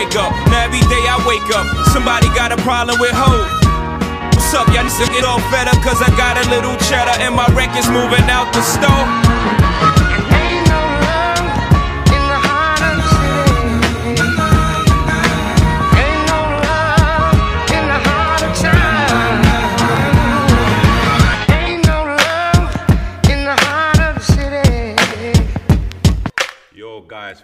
break up. Now every day I wake up, somebody got a problem with hope. What's up, y'all need to get all fed up cause I got a little cheddar and my record's moving out the store.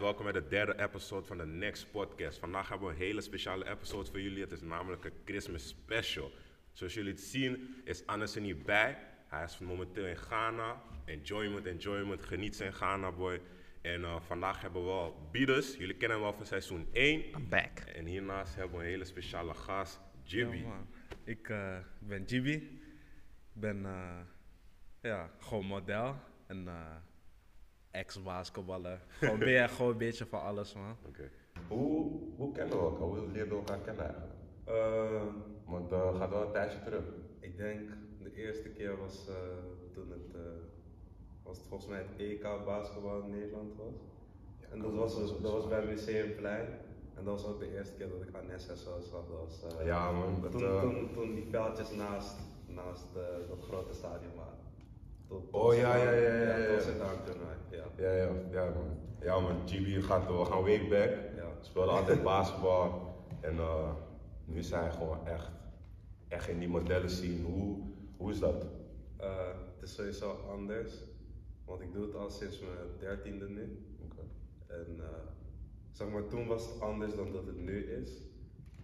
Welkom bij de derde episode van de Next Podcast. Vandaag hebben we een hele speciale episode voor jullie. Het is namelijk een Christmas special. Zoals jullie het zien is Annes er niet bij. Hij is momenteel in Ghana. Enjoyment, enjoyment. Geniet zijn Ghana boy. En eh, vandaag hebben we wel Bieders. Jullie kennen hem wel van seizoen 1. I'm back. En hiernaast hebben we een hele speciale gast, Jibby. Ja, man. Ik eh, ben Jibi. Ik ben eh, ja, gewoon model en eh, ex-basketballer. Gewoon, ben je gewoon een beetje van alles, man. Oké. Hoe, hoe kennen we elkaar? Hoe leerden we elkaar kennen eigenlijk? Want het gaat wel een tijdje terug. ik denk de eerste keer was eh, toen het, eh, was het volgens mij het EK basketbal in Nederland was. en dat was, dus- dat was bij Museumplein. En dat was ook de eerste keer dat ik. Dat was, eh, Ja, man, dat, toen, eh, toen, toen die veldjes naast, naast eh, dat grote stadion waren. Oh, ja, ja, ja, ja, ja. dan toen, ja. Ja, ja, ja, man. Ja, man. Gaat, we gaan way back. Ja. Speelde altijd basketbal. En eh, nu zijn hij gewoon echt, echt in die modellen zien. Hoe, hoe is dat? Eh, het is sowieso anders, want ik doe het al sinds mijn dertiende nu. En eh, zeg maar, toen was het anders dan dat het nu is.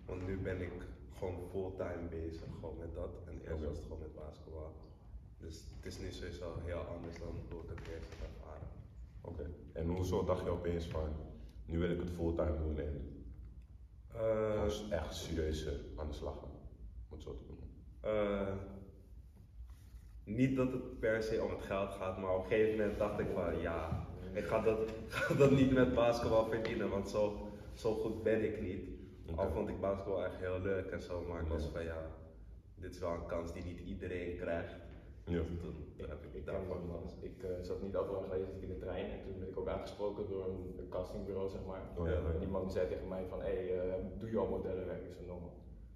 Want nu ben ik gewoon fulltime bezig gewoon met dat. En eerst was het gewoon met basketbal. Dus het is nu sowieso heel anders dan hoe ik het eerst heb ervaren. Oké. En hoezo dacht je opeens van, nu wil ik het fulltime doen en gewoon echt serieus eh, aan de slag gaan? Om het zo te doen. Eh, niet dat het per se om het geld gaat, maar op een gegeven moment dacht ik van ja, ik ga dat, ga dat niet met basketbal verdienen, want zo, zo goed ben ik niet. Al vond ik basketbal echt heel leuk en zo, maar ik was van ja, dit is wel een kans die niet iedereen krijgt. Ja. Heb ik Ik, daarvan ik eh, zat niet al te lang geleden zat ik in de trein en toen werd ik ook aangesproken door een, een castingbureau, zeg maar. Oh, ja, ja. En die man die zei tegen mij van, hé, hey, eh, doe je al modellenwerk? Ik zei,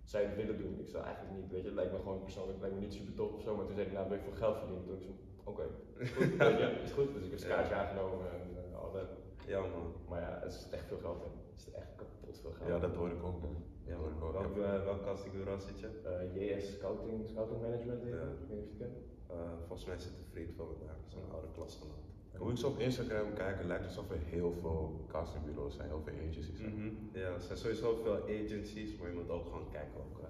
Zij het willen doen? Ik zei, eigenlijk niet, weet je, het lijkt me gewoon persoonlijk, het lijkt me niet super tof of zo. Maar toen zei hij, nou, wil je veel geld verdienen? Toen ik zo, oké, is goed, weet je, is goed. Dus ik heb een kaartje aangenomen en eh, al dat. Ja man, Maar ja, het is echt veel geld, hè. Het is echt kapot veel geld. Ja, dat hoor ik ook. Man. ja Dat hoor ik ook. Welk, eh, welk castingbureau zit je? Eh, JS Scouting, Scouting Management, Ja. ik weet niet of je het kent. Eh, volgens mij zit een vriend van me daar, zo'n oude klasgenoot. Hoe ik zo op Instagram kijk, het lijkt alsof er heel veel castingbureaus zijn, heel veel agencies zijn. Mhm. Ja, er zijn sowieso veel agencies, maar je moet ook gewoon kijken welke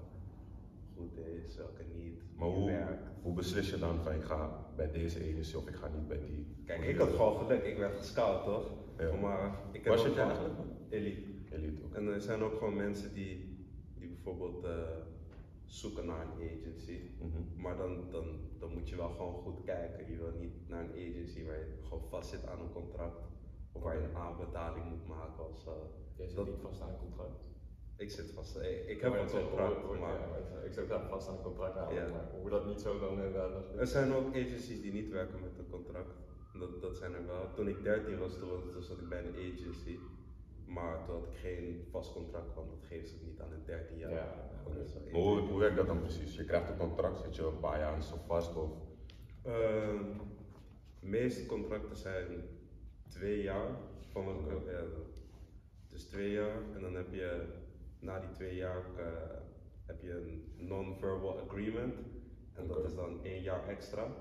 goed is, welke niet. Maar hoe, werkt. hoe beslis je dan van ik ga bij deze agency of ik ga niet bij die? Kijk, ik had gewoon geluk, ik werd gescout toch? Ja. Maar ik heb Was je het eigenlijk? Elite. Elite. En er zijn ook gewoon mensen die, die bijvoorbeeld eh, zoeken naar een agency. Mhm. Maar dan, dan, dan moet je wel gewoon goed kijken. Je wil niet naar een agency waar je gewoon vast zit aan een contract. Of waar je een aanbetaling moet maken zo. Jij zit Dat- niet vast aan een contract. Ik zit vast, ik, ik heb Maar een contract, hoor- maar... ja, maar ik zou ook vast aan een contract Ja. maar hoe dat niet zo dan inderdaad. is- Er zijn ook agencies die niet werken met een contract. Dat, dat zijn er wel. Toen ik 13 was, toen, was- toen zat ik bij een agency. Maar had ik geen vast contract, want dat geven ze niet aan een 13 jaar. Ja, Maar hoe, hoe werkt dat dan precies? Je krijgt een contract, zit je een paar jaar zo vast of? Ehm, de meeste contracten zijn twee jaar. Van wat ik ook- ja, dus twee jaar. En dan heb je na die twee jaar eh, heb je een non-verbal agreement. En dat is dan één jaar extra.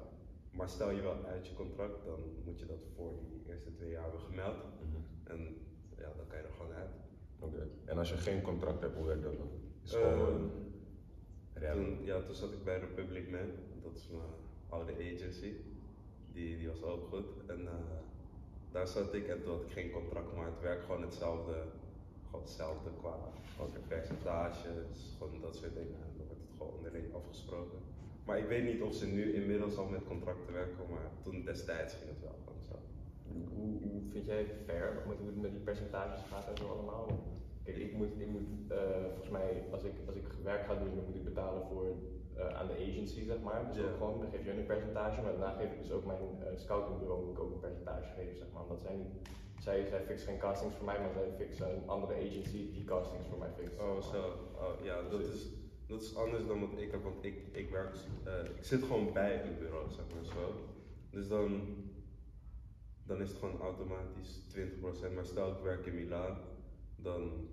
Maar stel je wel uit je contract, dan moet je dat voor die eerste twee jaar hebben gemeld. En ja, dan kan je er gewoon uit. Oké. En als je geen contract hebt, hoe werkt dat dan? Is het Ehm, gewoon? Toen, ja, toen zat ik bij Republic Man, dat is mijn oude agency. Die, die was ook goed. En eh, daar zat ik en toen had ik geen contract, maar het werkt gewoon hetzelfde. Gewoon hetzelfde qua Oké. percentages, gewoon dat soort dingen. En dan wordt het gewoon onderling afgesproken. Maar ik weet niet of ze nu inmiddels al met contracten werken, maar toen destijds ging het wel gewoon zo. Hoe, hoe vind jij het fair met hoe het met die percentages gaat en zo allemaal? Kijk, ik moet, ik moet eh, volgens mij, als ik, als ik werk ga doen, dan moet ik betalen voor eh, aan de agency, zeg maar. Dus ook gewoon, dan geef je hun een percentage, maar daarna geef ik dus ook mijn eh, scoutingbureau moet ik ook een percentage geven, zeg maar. Omdat zij niet, zij, zij fixen geen castings voor mij, maar zij fixen een andere agency die castings voor mij fixt. Oh, zo. Oh, ja, dat is, dat is anders dan wat ik heb, want ik, ik werk, ik zit gewoon bij een bureau, zeg maar zo. Dus dan, dan is het gewoon automatisch 20%. Maar stel ik werk in Milaan, dan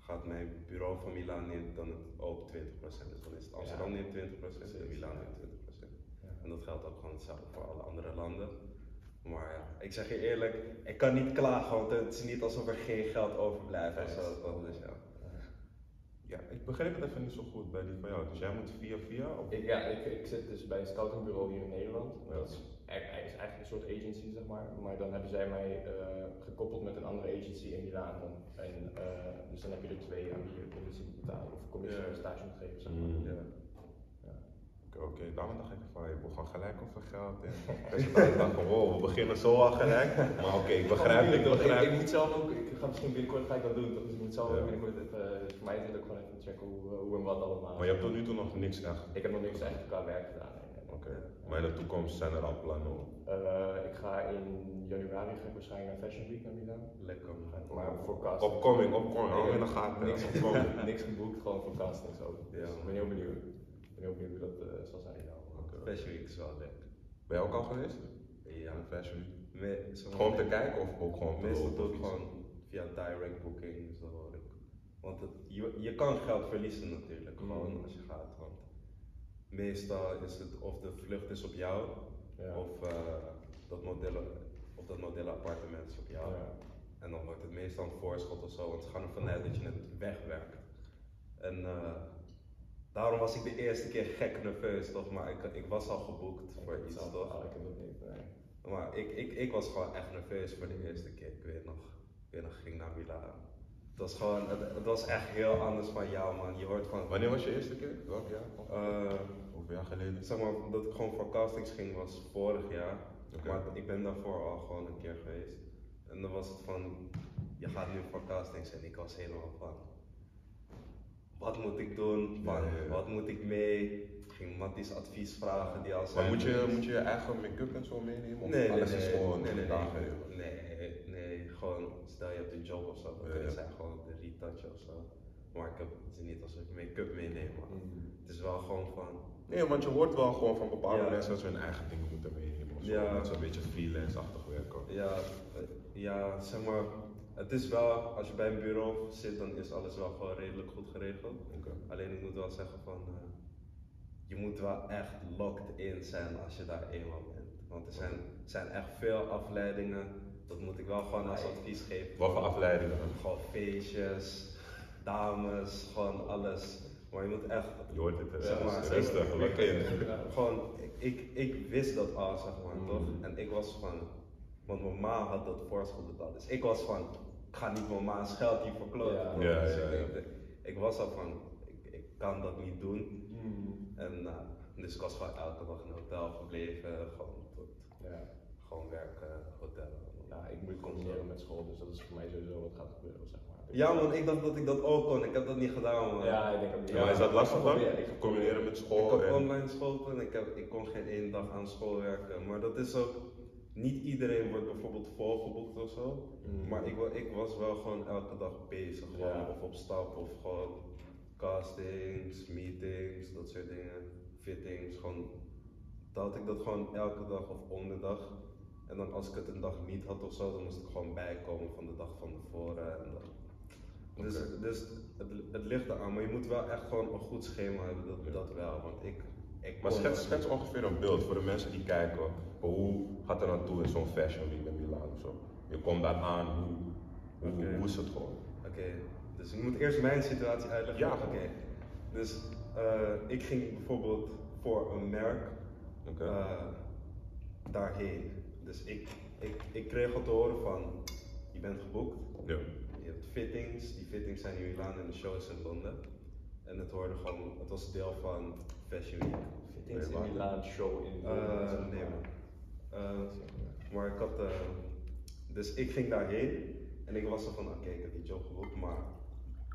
gaat mijn bureau van Milaan neemt dan het ook 20%. Dus dan is het Amsterdam Ja. neemt 20% en Milaan neemt 20%. En dat geldt ook gewoon hetzelfde voor alle andere landen. Maar ja, ik zeg je eerlijk, ik kan niet klagen, want het is niet alsof er geen geld overblijft toch? Dus ja. Ja, ik begreep het even niet zo goed bij die van jou. Dus jij moet via via? Of? Ik, ja, ik, ik zit dus bij een scoutingbureau hier in Nederland. Ja. Dat is, is eigenlijk een soort agency, zeg maar. Maar dan hebben zij mij eh, gekoppeld met een andere agency in Milaan. dan. En, eh, dus dan heb je er twee aan wie je commissie moet betalen of commissie Ja. en stage moet geven, zeg maar. Mm. Ja. Oké, oké, daarom dacht ik van, je begon gelijk over geld. En dacht van, wow, we beginnen zo al gelijk. Maar oké, ik begrijp het, ik Ik, begrijp ik moet zelf ook, ik ga misschien binnenkort ga ik dat doen, dus ik moet zelf Ja. binnenkort even, dus voor mij is het ook gewoon even checken hoe, eh, hoe en wat allemaal. Maar je hebt tot nu toe nog niks echt. Ik heb nog niks echt qua werk gedaan. Nee, nee. Oké, maar in de toekomst zijn er al plannen op. Eh, ik ga in januari ga ik waarschijnlijk naar Fashion Week naar Milaan. Lekker. Maar voor casting. Opkoming, opkoming, in heb de gaten. Niks, niks geboekt, gewoon voor castings ook. Dus Ja. ik ben heel benieuwd. Ik ben heel benieuwd hoe dat eh, zal zijn. Oké. Fashion Week is wel lekker. Ben je ook al geweest? Ja. Aan Fashion Week? Me- zeg maar, Gewoon om te kijken of ook gewoon te Meestal doe ik iets? gewoon via direct booking. Zo. Want het, je, je kan geld verliezen natuurlijk, gewoon Mm. als je gaat. Want meestal is het of de vlucht is op jou, Ja. of, eh, dat model, of dat modellenappartement is op jou. Ja. En dan wordt het meestal een voorschot of zo, want ze gaan ervan uit dat je het wegwerkt. En eh, daarom was ik de eerste keer gek nerveus, toch? Maar ik, ik was al geboekt voor iets, zelf- toch? ah, ik heb dat niet. Nee. Maar ik, ik, ik was gewoon echt nerveus voor de eerste keer. Ik weet nog, ik weet nog, ging naar Milaan. Het was gewoon, het, was echt heel anders van jou man. Je hoort van, Wanneer was je eerste keer? Welk jaar? Hoeveel jaar geleden? zeg maar, dat ik gewoon voor castings ging was vorig jaar. Maar ik ben daarvoor al gewoon een keer geweest. En dan was het van, je gaat nu voor castings en ik was helemaal van, wat moet ik doen? Van, Ja, ja, ja. Wat moet ik mee? Ging Matties advies vragen die al Maar moet je, moet je je eigen make-up en zo meenemen? Of Nee, alles nee, is gewoon nee, nee, nee, nee, nee, gewoon stel je hebt een job of zo, dan kunnen zij gewoon de retouchen of zo. Maar ik heb het niet als ik make-up meeneem, maar Mm. het is wel gewoon van, Nee, want je hoort wel gewoon van bepaalde Ja. mensen dat ze hun eigen dingen moeten meenemen. Of zo. Ja. Dat ze een beetje freelance-achtig werken. ja, eh, ja, zeg maar, het is wel, als je bij een bureau zit, dan is alles wel gewoon redelijk goed geregeld. Alleen ik moet wel zeggen van, eh, je moet wel echt locked in zijn als je daar eenmaal bent. Want er zijn, zijn echt veel afleidingen, dat moet ik wel gewoon als advies geven. Wat voor afleidingen? Gewoon feestjes, dames, gewoon alles. Maar je moet echt, Je hoort het, Zeg zeg maar, rustig, lekker in. gewoon, ik, ik, wist dat al, zeg maar, Mm. toch? En ik was van, want mijn ma had dat voorschot betaald. Dus ik was van, ik ga niet mijn ma's geld hiervoor kloten. Ja. Ja, ja, ik, ja. ik, ik was al van, ik, ik kan dat niet doen. Mm. En eh, dus ik was gewoon elke dag in een hotel gebleven, gewoon tot, Ja. gewoon werken, hotel. Nou, ik moet combineren met school, dus dat is voor mij sowieso wat gaat gebeuren, zeg maar. Ja man, ik dacht dat ik dat ook kon. Ik heb dat niet gedaan man. Ja, ik denk ook niet. Ja, maar is dat lastig dan? Ja, ik ga Combineren met Ik school heb en... online school en ik, heb, ik kon geen één dag aan school werken. Maar dat is ook, niet iedereen wordt bijvoorbeeld volgeboekt of zo. Mm. Maar ik, ik was wel gewoon elke dag bezig. Gewoon, Ja. Of op stap of gewoon castings, meetings, dat soort dingen. Fittings, gewoon. Dan had ik dat gewoon elke dag of om de dag. En dan als ik het een dag niet had of zo, dan moest ik gewoon bijkomen van de dag van tevoren. En dan. Dus, dus het, het ligt eraan, maar je moet wel echt gewoon een goed schema hebben, dat, dat wel. Want ik, ik Maar schets, dat schets ongeveer een beeld voor de mensen die kijken. Hoe gaat er aan toe in zo'n fashion week in Milaan of zo? Je komt daar aan, hoe, hoe, Oké. hoe is het gewoon? Oké, dus ik moet eerst mijn situatie uitleggen. Ja. Oké. Dus eh, ik ging bijvoorbeeld voor een merk Oké. eh, daarheen. Dus ik, ik, ik kreeg al te horen van, je bent geboekt. Ja. Je hebt fittings, die fittings zijn in Milaan en de show is in Londen. En het hoorde gewoon, het was deel van Fashion Week. Fittings in Milaan show in. Eh, nee man. Eh, maar ik had, eh, dus ik ging daarheen en ik was er van, oké, ik heb die job geboekt, maar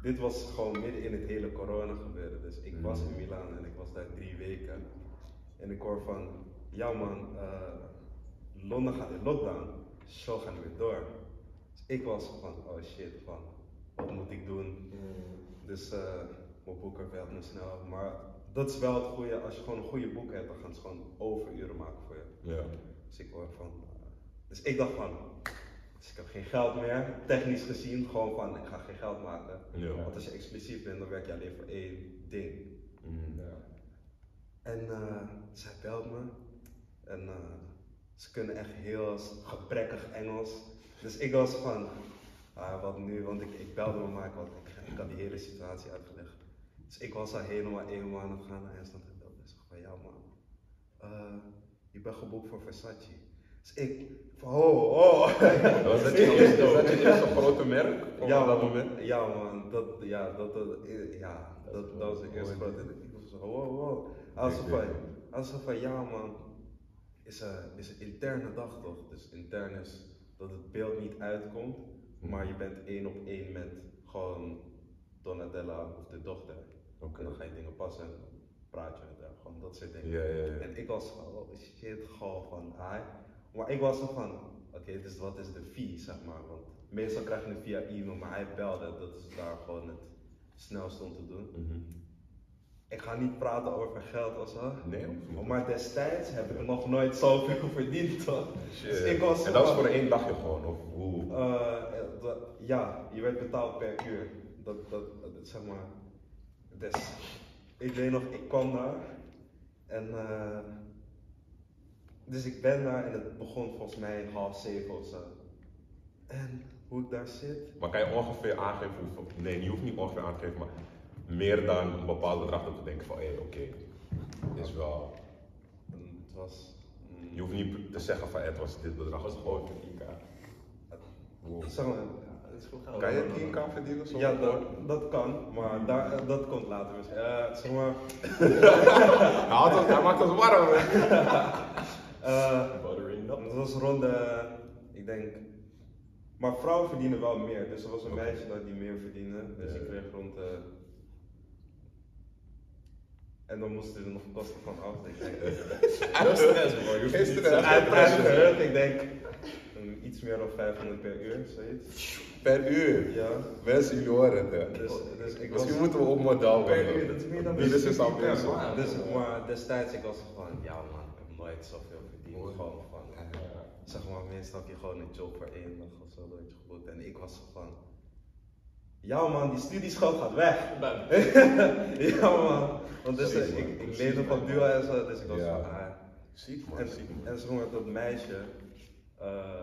dit was gewoon midden in het hele corona gebeuren. Dus ik was in Milaan en ik was daar drie weken. En ik hoor van, ja man, eh, Londen gaat in lockdown. Show gaat weer door. Dus ik was van, oh shit, van, wat moet ik doen? Dus eh, mijn boeker belt me snel. Maar dat is wel het goede, als je gewoon een goede boek hebt, dan gaan ze gewoon overuren maken voor je. Ja. Dus ik hoor van. eh, dus ik dacht van. Dus ik heb geen geld meer, technisch gezien, gewoon van ik ga geen geld maken. Ja. Want als je exclusief bent, dan werk je alleen voor één ding. Mm. Ja. En eh, zij belt me. En eh, ze kunnen echt heel gebrekkig Engels. Dus ik was van, ah, wat nu? Want ik, ik belde me maar, want ik, ik had die hele situatie uitgelegd. Dus ik was al helemaal eenmaal aan het gaan naar Estland en belde en zeg van, ja man, je bent geboekt voor Versace. Dus ik, oh, oh. Was dat je eerste, is dat je eerste grote merk? Op Ja, dat moment? Ja, man. Dat, ja, dat, dat, ja, Dat dat, dat was de eerste grote. Ik was zo, wow, wow. Ik van, van, ja, man. Is een, is een interne dag toch? Dus intern is dat het beeld niet uitkomt, maar je bent één op één met gewoon Donatella of de dochter. En dan ga je dingen passen en praat je met haar, gewoon dat soort dingen. En ik was oh shit, gewoon van, hi. Maar ik was zo van, oké, dus wat is de fee, zeg maar. Want meestal krijg je het via e-mail, maar hij belde, dat is daar gewoon het snelste om te doen. Mhm. Ik ga niet praten over geld of zo. Nee, niet. Maar destijds heb ik nog nooit zoveel verdiend, toch? Dus ik was en dat van- voor één dagje gewoon, of hoe? Eh, dat- ja, je werd betaald per uur. Dat, dat, dat zeg maar. Dus, ik weet nog, ik kwam daar en. eh, dus ik ben daar en het begon volgens mij half zeven of zo. En hoe ik daar zit. Maar kan je ongeveer aangeven hoeveel? Nee, je hoeft niet ongeveer aan te geven, maar meer dan een bepaald bedrag dat we denken van, hé, oké, is wel. en het was. mm, Je hoeft niet te zeggen van, het was dit bedrag. Dat was gewoon voor 10k. Wow. Zeg maar, ja, het is goed geld. Kan je 10k verdienen? Zo Ja, dat, dat kan, maar daar, dat komt later. misschien. Eh, zeg maar. Hij, had ons- hij maakt ons warm. eh, Buttering up. Dat was rond de, ik denk, maar vrouwen verdienen wel meer. Dus er was een meisje dat die meer verdiende. Dus Ja. ik kreeg rond de. En dan moesten er nog kosten van af. Ik denk, No stress bro, je hoeft niet ik denk iets meer dan 500 per uur, zoiets. Per uur. Ja. Mensen, jullie horen het, hè. Dus, dus ik was. Misschien moeten we op model per uur, dat is meer dan Wie is bezig? maar- Dus, maar destijds, ik was van, ja man, ik zoveel verdiend. Mooi. Gewoon van, zeg maar, meestal heb je gewoon een job voor één dag of zo, dat je geboekt. En ik was van, ja man, die studieschuld gaat weg. ja man, want dus, eh, man. ik, ik leefde van man. duo en zo, dus ik was Ja. van, ah. Ziek man, En, ziek man. en zeg maar, dat meisje, eh,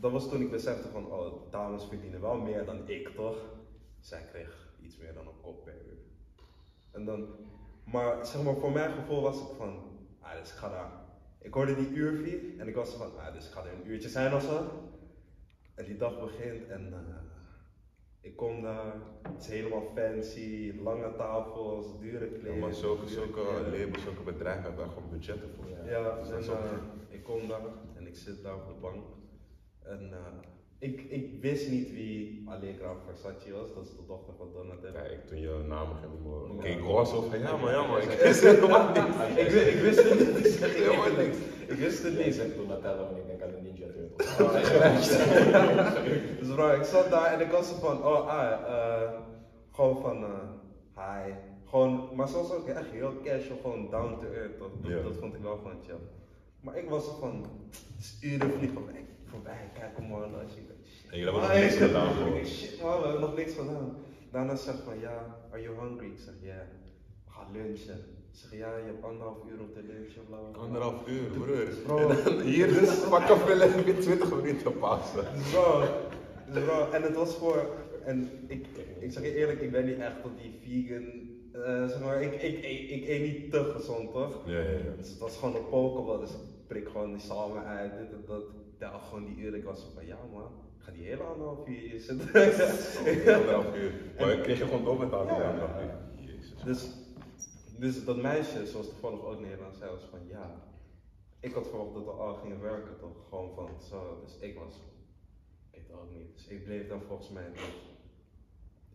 dat was toen ik besefte van, oh, dames verdienen wel meer dan ik, toch? Zij kreeg iets meer dan een kop per uur. En dan, maar zeg maar, voor mijn gevoel was het van, ah, dus ik ga daar. Ik hoorde die uurfee en ik was van, ah, dus ik ga er een uurtje zijn of zo. En die dag begint en eh, ik kom daar, het is helemaal fancy, lange tafels, dure Ja, kleren. maar zulke, zulke labels, zulke bedrijven hebben daar gewoon budgetten voor. Ja, Dus en eh, ik kom daar en ik zit daar op de bank. En eh, ik, ik wist niet wie Allegra Versace was, dat is de dochter van Donatella. Kijk, toen je namen ging noemen, Ja. keek ik was zo van, ja maar, ja maar, ik wist helemaal niet. ik, wi- ik wist het niet, ik zeg Helemaal eerlijk. niks. Ik wist het niet. zegt Donatello en ik denk aan de Ninja Turtles. Dus bro, ik zat daar en ik was zo van, oh ah, eh, gewoon van, eh, hi. Gewoon, maar soms ook echt heel casual, gewoon down to earth? Dat, dat vond ik wel gewoon chill. Maar ik was van, uren vliegen voorbij, kijk man, als je. En jullie hebben nog niks ik- gedaan, Shit man, we hebben nog niks gedaan. Daarna zegt van, ja, are you hungry? Ik zeg, ja, we gaan lunchen. Ik zeg, ja, je hebt anderhalf uur om te lunchen, bla bla, bla. Anderhalf uur, broer. Bro. En dan hier dus heb je 20 minuten passen. Bro, dus bro, en het was voor, en ik, ik zeg je eerlijk, ik ben niet echt op die vegan, eh, zeg maar, ik, ik, ik, ik eet niet te gezond toch? Ja, ja, ja. Dus het was gewoon een pokeball, dus ik prik gewoon die salmen uit, dit en dat, gewoon die uren, ik was van, ja man, ga die hele anderhalf uur hier zitten. Anderhalf uur. Maar ik kreeg je gewoon doorbetaald die Ja. anderhalf uur. Jezus. Dus, dus dat meisje, zoals toevallig ook Nederlands zei, was van ja. Ik had verwacht dat we al gingen werken, toch? Gewoon van zo. Dus ik was. Ik weet het ook niet. Dus ik bleef dan volgens mij tot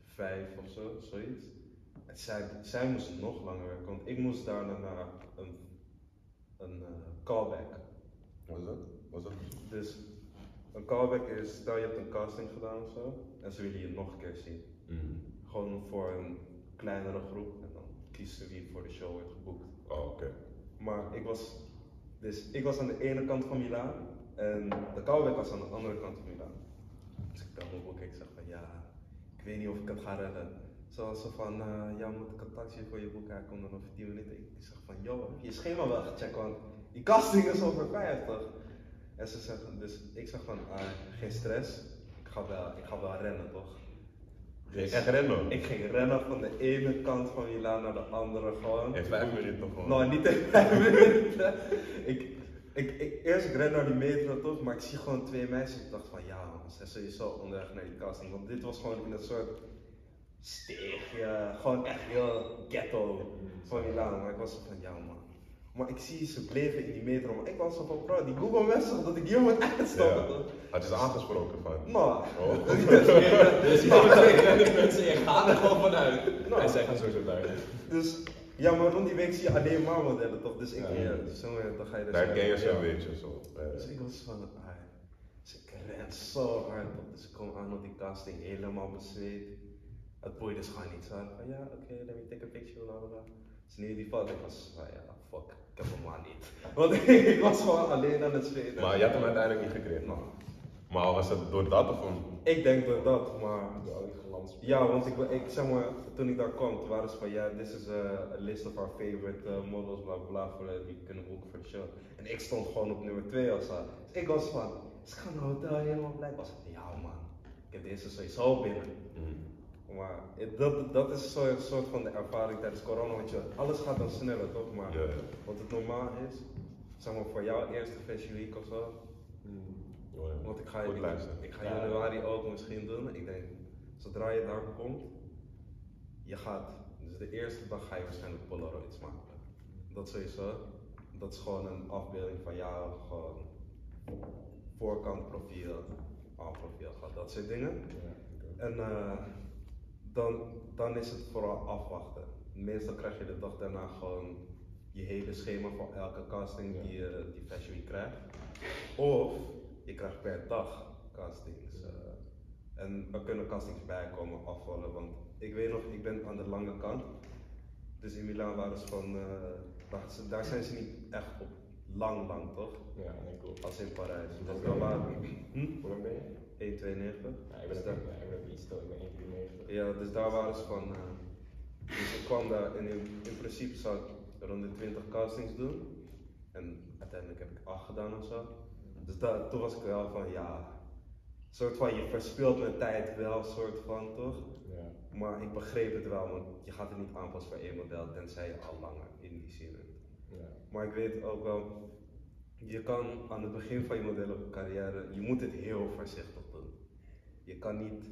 vijf of zo, zoiets. En zij, zij moest nog langer werken, want ik moest daar naar een, een eh, callback. Wat is dat? Wat is dat? Dus een callback is, stel je hebt een casting gedaan of zo, en ze willen je nog een keer zien. Mhm. Gewoon voor een kleinere groep, en dan kiezen ze wie voor de show wordt geboekt. Oh, oké. Maar ik was, dus ik was aan de ene kant van Milaan en de callback was aan de andere kant van Milaan. Dus ik bel mijn boek ik zeg van ja, ik weet niet of ik het ga redden. Zoals ze van, eh, ja, moet ik een taxi voor je boek, komt dan over 10 minuten. Ik zeg van, joh, heb je je schema wel gecheckt, want die casting is over 50. En ze zeggen, dus ik zeg van, ah, geen stress, ik ga wel, ik ga wel rennen toch? Ging je echt rennen? Ik ging rennen van de ene kant van Milaan naar de andere gewoon. In vijf minuten gewoon. Nou, niet in vijf minuten. ik, ik, ik, eerst ik ren naar die metro toch, maar ik zie gewoon twee meisjes. Ik dacht van ja man, ze zijn sowieso onderweg naar die casting. Want dit was gewoon in een soort steegje, gewoon echt heel ghetto van Milaan. Maar ik was van ja man. Maar ik zie ze bleven in die metro, maar ik was zo van bro, die Google Maps zegt dat ik hier moet uitstappen Ja. Had je ze aangesproken van? Nou, Oh. Dus je hebt twee random mensen, je gaat er gewoon vanuit. Nou. En zij gaan sowieso daar. dus ja, maar rond die week zie je alleen maar modellen toch? Dus ik, Ja. ja, dus zo, dan ga je dus Daar ken je ze een beetje zo. Eh, Dus ik was van, ah, dus ik ren zo hard op. Dus ik kom aan op die casting helemaal bezweet. Het boeide dus gewoon niet. Zo van, ja, oké, let me take a picture, bla bla bla. Dus nu die foto, ik was van, ja, fuck, ik heb hem maar niet. Want ik was gewoon alleen aan het zweten. Maar je had hem uiteindelijk niet gekregen. Nou, Maar was het door dat of om... ik denk dat dat, maar... Door al die glans. Ja, want ik, ik zeg maar, toen ik daar kwam, toen waren ze van ja, this is a, a list of our favorite uh, models, bla bla bla, voor, uh, die we kunnen boeken voor de show. En ik stond gewoon op nummer 2 als dat. Dus ik was van, ze gaan naar hotel helemaal blij. Ik was van, ja man, ik heb deze sowieso binnen. Mhm. Maar dat, dat is zo'n soort van de ervaring tijdens corona, want je, alles gaat dan sneller toch? Maar Ja, ja. wat het normaal is, zeg maar voor jouw eerste fashion week of zo, Oh, ja. want ik ga, Goed ik, ga Ja. januari ook misschien doen. Ik denk, zodra je daar komt, je gaat, dus de eerste dag ga je waarschijnlijk Polaroids maken. Dat sowieso. Dat is gewoon een afbeelding van jou, gewoon voorkant profiel, profiel, gewoon dat soort dingen. En eh, dan, dan is het vooral afwachten. Meestal krijg je de dag daarna gewoon je hele schema voor elke casting die je die Fashion Week krijgt. Of je krijgt per dag castings. eh, en er kunnen castings bijkomen, afvallen. Want ik weet nog, ik ben aan de lange kant. Dus in Milaan waren ze van, eh, daar, daar zijn ze niet echt op lang, lang toch? Ja, klopt. Als in Parijs. Dus Hoe dan waren ben Hoe lang ben je? 1,92. Ja, ik ben Dus ook ik ben ook iets ik ben 1,93. ja, dus daar waren ze van. eh, dus ik kwam daar en in, in principe zou ik rond de 20 castings doen. En uiteindelijk heb ik 8 gedaan of zo. Dus daar, toen was ik wel van ja. soort van je verspilt mijn tijd wel, soort van toch? Ja. Maar ik begreep het wel, want je gaat het niet aanpassen voor één model, tenzij je al langer in die zin bent. Ja. Maar ik weet ook wel, je kan aan het begin van je modellencarrière, je moet het heel voorzichtig. Je kan niet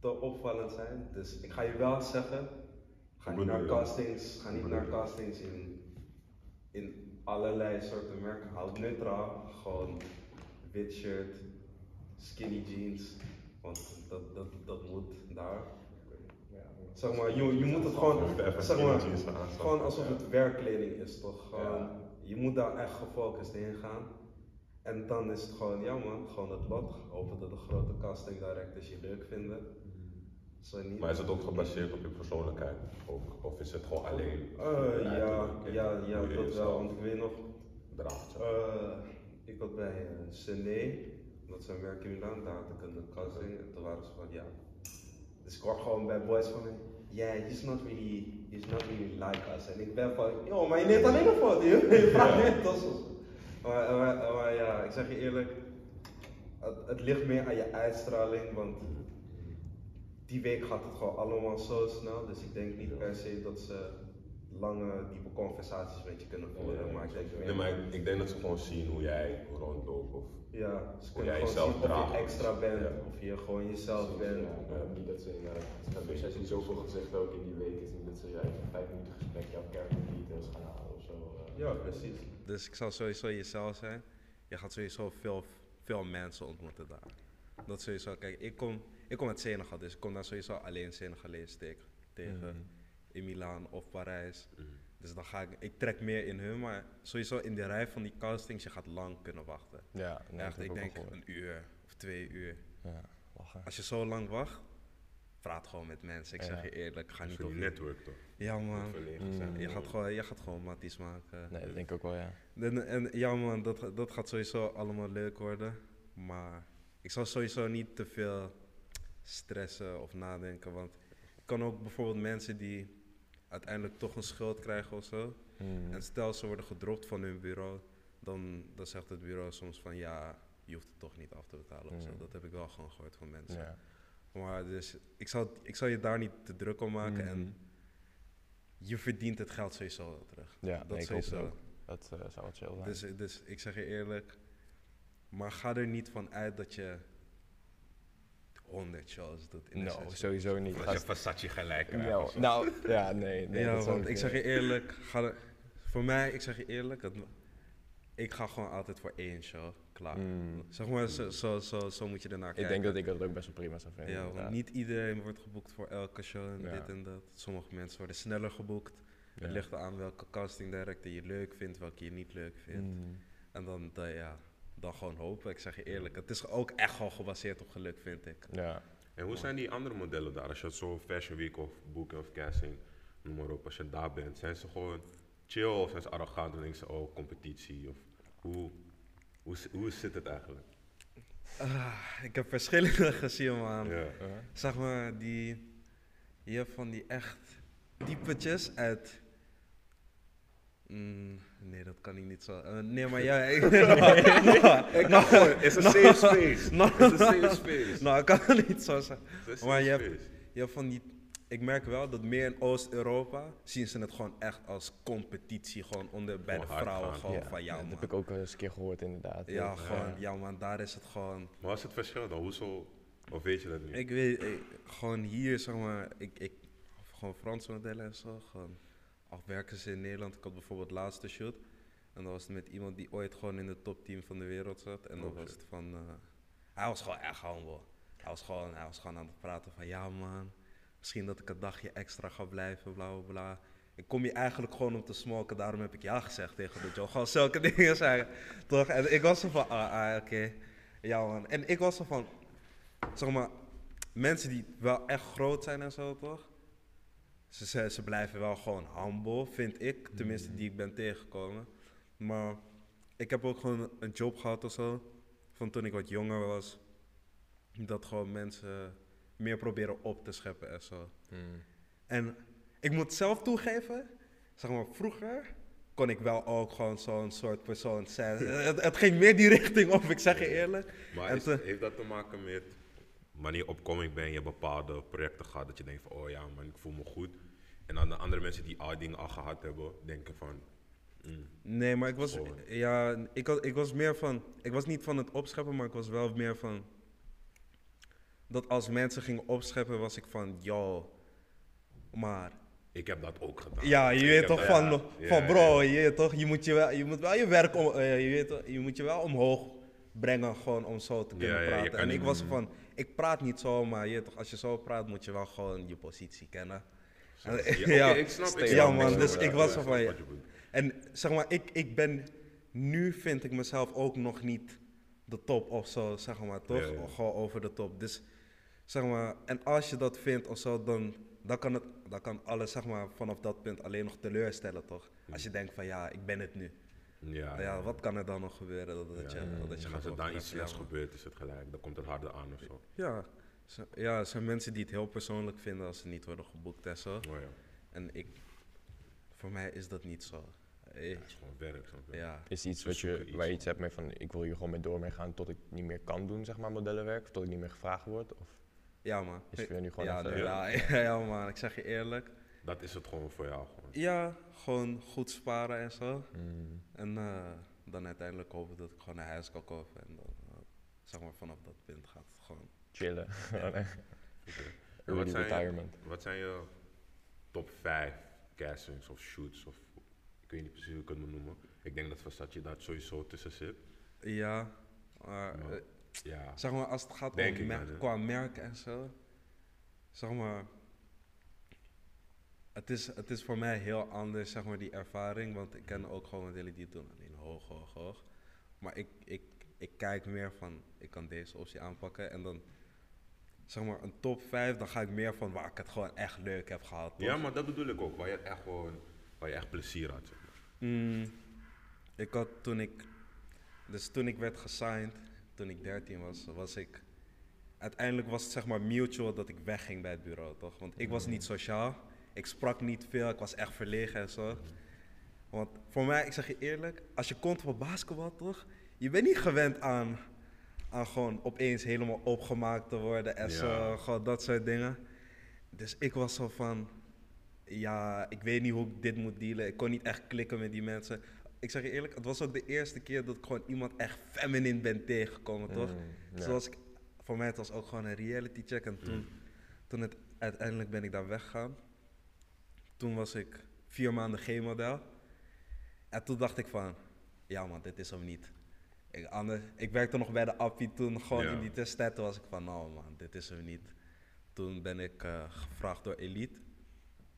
te opvallend zijn. Dus ik ga je wel zeggen, ga niet naar castings, ga niet naar castings in, in allerlei soorten merken. Hou het neutraal, gewoon wit shirt, skinny jeans, want dat, dat, dat moet daar. Zeg maar, je, je moet het gewoon, zeg maar, gewoon alsof het werkkleding is toch? Gewoon. Je moet daar echt gefocust in gaan. En dan is het gewoon, ja man, gewoon het lot. Hopen dat de grote casting directors je leuk vinden. Zo niet. Maar is het ook gebaseerd op je persoonlijkheid? Ook, of is het gewoon alleen? Eh, ja, ja, ja, dat wel. Want ik weet nog, draagt, zeg. eh, ik was bij uh, Sené, dat een werk in Milaan, daar had ik een casting. En toen waren ze van, ja. Dus ik hoor gewoon bij boys van, yeah, he's not really, he's not really like us. En ik ben van, joh, maar je neemt alleen een foto, joh. je vraagt. Maar, maar, maar ja, ik zeg je eerlijk, het, het ligt meer aan je uitstraling, want die week gaat het gewoon allemaal zo snel. Dus ik denk niet per se dat ze lange, diepe conversaties met je kunnen voeren. Ja, maar ik denk meer, Nee, maar ik, ik denk dat ze gewoon zien hoe jij rondloopt. Of, ja, ze Hoe jij jezelf zien of draagt. je extra bent, Ja. of je gewoon jezelf bent. Ja, niet dat ze inderdaad, dus als je zoveel gezegd ook in die week is niet dat ze ja, even vijf minuten gesprek jouw character details gaan halen of zo. eh. Ja, precies. Dus ik zal sowieso jezelf zijn. Je gaat sowieso veel, veel mensen ontmoeten daar. Dat sowieso. Kijk, ik kom, ik kom uit Senegal, dus ik kom daar sowieso alleen Senegalees tegen. tegen Mhm. In Milaan of Parijs. Mhm. Dus dan ga ik, ik trek meer in hun, maar sowieso in de rij van die castings, je gaat lang kunnen wachten. Ja, nee, Echt, ik denk een uur of twee uur. Ja, lachen. Als je zo lang wacht, praat gewoon met mensen. Ik zeg Ja. je eerlijk, ga niet op die network toch? Ja man, Mm. je gaat gewoon, je gaat gewoon matties maken. Nee, dat denk ik ook wel, ja. En, en ja man, dat, dat gaat sowieso allemaal leuk worden. Maar ik zal sowieso niet te veel stressen of nadenken. Want ik kan ook bijvoorbeeld mensen die uiteindelijk toch een schuld krijgen of zo. Mm. En stel ze worden gedropt van hun bureau. Dan, dan zegt het bureau soms van ja, je hoeft het toch niet af te betalen of zo. Mm. Dat heb ik wel gewoon gehoord van mensen. Ja. Maar dus ik zal, ik zal je daar niet te druk om maken. En je verdient het geld sowieso wel terug. Ja, dat nee, het sowieso. ook. Dat eh, zou wat chill zijn. Dus, dus ik zeg je eerlijk, maar ga er niet van uit dat je 100 shows doet in de no, sessie. sowieso niet. Als je Versace gelijk krijgt. Nou, nou, ja, nee. nee ja, dat want ik zeg je eerlijk, ga er, voor mij, ik zeg je eerlijk, het, ik ga gewoon altijd voor één show, klaar. Mm. Zeg maar, zo, zo, zo, zo moet je ernaar Ik kijken. denk dat ik dat ook best wel prima zou vinden. Ja, want niet iedereen wordt geboekt voor elke show en Ja. dit en dat. Sommige mensen worden sneller geboekt. Het ligt aan welke casting director je leuk vindt, welke je niet leuk vindt. Mm. En dan, dan, ja, dan gewoon hopen. Ik zeg je eerlijk, het is ook echt wel gebaseerd op geluk, vind ik. Ja. En hoe zijn die andere modellen daar? Als je het zo Fashion Week of Booking of Casting, noem maar op, als je daar bent, zijn ze gewoon chill of zijn ze arrogant en denken ze, oh, competitie? Of hoe, hoe, hoe zit het eigenlijk? Ah, ik heb verschillende gezien, man. Ja. Zeg maar, die, je hebt van die echt typetjes uit... Mm, nee, dat kan ik niet zo. eh, nee, maar ja. Ik, Ik kan gewoon, het is een safe space. Nou, Het is een safe space. nou, ik kan het niet zo zeggen. Maar je hebt, je hebt van die. Ik merk wel dat meer in Oost-Europa zien ze het gewoon echt als competitie. Gewoon onder bij de Gewoon vrouwen. gaan. Gewoon ja, van ja, dat heb ik ook wel eens een keer gehoord, inderdaad. Ja, Dat, gewoon, ja, man, daar is het gewoon. Maar wat is het verschil dan? Hoezo? Of weet je dat niet? Ik weet, ik- gewoon hier, zeg maar, ik, ik, gewoon Franse modellen en zo. Gewoon, al werken ze in Nederland. Ik had bijvoorbeeld laatste shoot. En dat was het met iemand die ooit gewoon in de top 10 van de wereld zat. En dan Oh, was het van, eh, hij was gewoon echt humble. Hij was gewoon, hij was gewoon aan het praten van, ja man, misschien dat ik een dagje extra ga blijven, bla bla bla. Ik kom hier eigenlijk gewoon om te smoken, daarom heb ik ja gezegd tegen de job. Gewoon zulke dingen zeggen, toch? En ik was zo van, ah, ah oké. Ja man. En ik was zo van, zeg maar, mensen die wel echt groot zijn en zo, toch? Ze, ze, ze blijven wel gewoon humble, vind ik. Tenminste, die ik ben tegengekomen. Maar ik heb ook gewoon een job gehad of zo. Van toen ik wat jonger was. Dat gewoon mensen meer proberen op te scheppen en zo. mm. En ik moet zelf toegeven, zeg maar, vroeger kon ik wel ook gewoon zo'n soort persoon zijn. het, het ging meer die richting op, ik zeg je eerlijk. Maar En is- te- heeft dat te maken met wanneer je opkoming bent, je bepaalde projecten gehad, dat je denkt van, oh ja man, ik voel me goed. En dan de andere mensen die al dingen al gehad hebben, denken van, mm, Nee, maar ik was, Gewoon. ja, ik, ik was meer van, ik was niet van het opscheppen, maar ik was wel meer van, dat als mensen gingen opscheppen, was ik van, yo, maar, ik heb dat ook gedaan. ja, je weet toch van, ja, van bro, je weet toch, je moet, je, wel, je moet wel je werk, om, eh, je, weet toch, je moet je wel omhoog brengen, gewoon om zo te kunnen Ja, praten. en ik was van, ik praat niet zo, maar je toch, als je zo praat, moet je wel gewoon je positie kennen. Ja, ja. ik snap, ik Ja, man, dus ik was van, ja. En zeg maar, ik, ik ben, nu vind ik mezelf ook nog niet de top of zo, zeg maar, toch? Gewoon over de top. Dus zeg maar, en als je dat vindt of zo, dan, dan, kan, het, dan kan alles, zeg maar, vanaf dat punt alleen nog teleurstellen, toch? Als je denkt van, ja, ik ben het nu. Ja, ja, wat kan er dan nog gebeuren dat, dat je, Ja. dat je En gaat als er dan iets slechts Ja, gebeurt, is het gelijk. Dan komt het harder aan of zo. Ja, zo- ja, er zijn mensen die het heel persoonlijk vinden als ze niet worden geboekt en zo. Oh ja, En ik, voor mij is dat niet zo. Eh, het is gewoon werk. je? Ja, Is iets wat je, iets. waar je iets hebt mee van, ik wil hier gewoon mee door mee gaan tot ik niet meer kan doen, zeg maar, modellenwerk? Of tot ik niet meer gevraagd word? Of ja man. is het jou nu gewoon ja, even... wel. ja, ja, man, ik zeg je eerlijk. Dat is het gewoon voor jou. Gewoon. Ja, gewoon goed sparen en zo. Mm. En eh, dan uiteindelijk hopen dat ik gewoon een huis kan kopen. En dan, eh, zeg maar, vanaf dat punt gaat het gewoon. chillen. En wat zijn, je, retirement. wat zijn je top 5 castings of shoots? Of, ik weet niet precies hoe ik het moet noemen. Ik denk dat Versace daar sowieso tussen zit. Ja, maar eh, Ja. Zeg maar, als het gaat Denk om qua merken en zo. Zeg maar. Het is, het is voor mij heel anders, zeg maar, die ervaring. Want ik ken ook gewoon modellen die het doen. Alleen hoog, hoog, hoog. Maar ik, ik, ik kijk meer van, ik kan deze optie aanpakken. En dan, zeg maar, een top 5, dan ga ik meer van waar ik het gewoon echt leuk heb gehad. toch? Ja, maar dat bedoel ik ook. Waar je echt gewoon, waar je echt plezier had. zeg maar. Mm, ik had toen ik, dus toen ik werd gesigned, toen ik 13 was, was ik, uiteindelijk was het zeg maar mutual dat ik wegging bij het bureau, toch? Want ik was niet sociaal, ik sprak niet veel, ik was echt verlegen en zo. Want voor mij, ik zeg je eerlijk, als je komt voor basketbal, toch? Je bent niet gewend aan, aan gewoon opeens helemaal opgemaakt te worden en Ja. zo, gewoon dat soort dingen. Dus ik was zo van, ja, ik weet niet hoe ik dit moet dealen. Ik kon niet echt klikken met die mensen. Ik zeg je eerlijk, het was ook de eerste keer dat ik gewoon iemand echt feminine ben tegengekomen, toch? Mm, ja. Zoals ik, voor mij het was ook gewoon een reality check. En toen, toen het, uiteindelijk ben ik daar weggegaan. Toen was ik vier maanden G-model. En toen dacht ik van, ja man, dit is hem niet. Ik, anders, ik werkte nog bij de Appie toen, gewoon Ja. in die testtijd. Toen was ik van, nou man, dit is hem niet. Toen ben ik eh, gevraagd door Elite.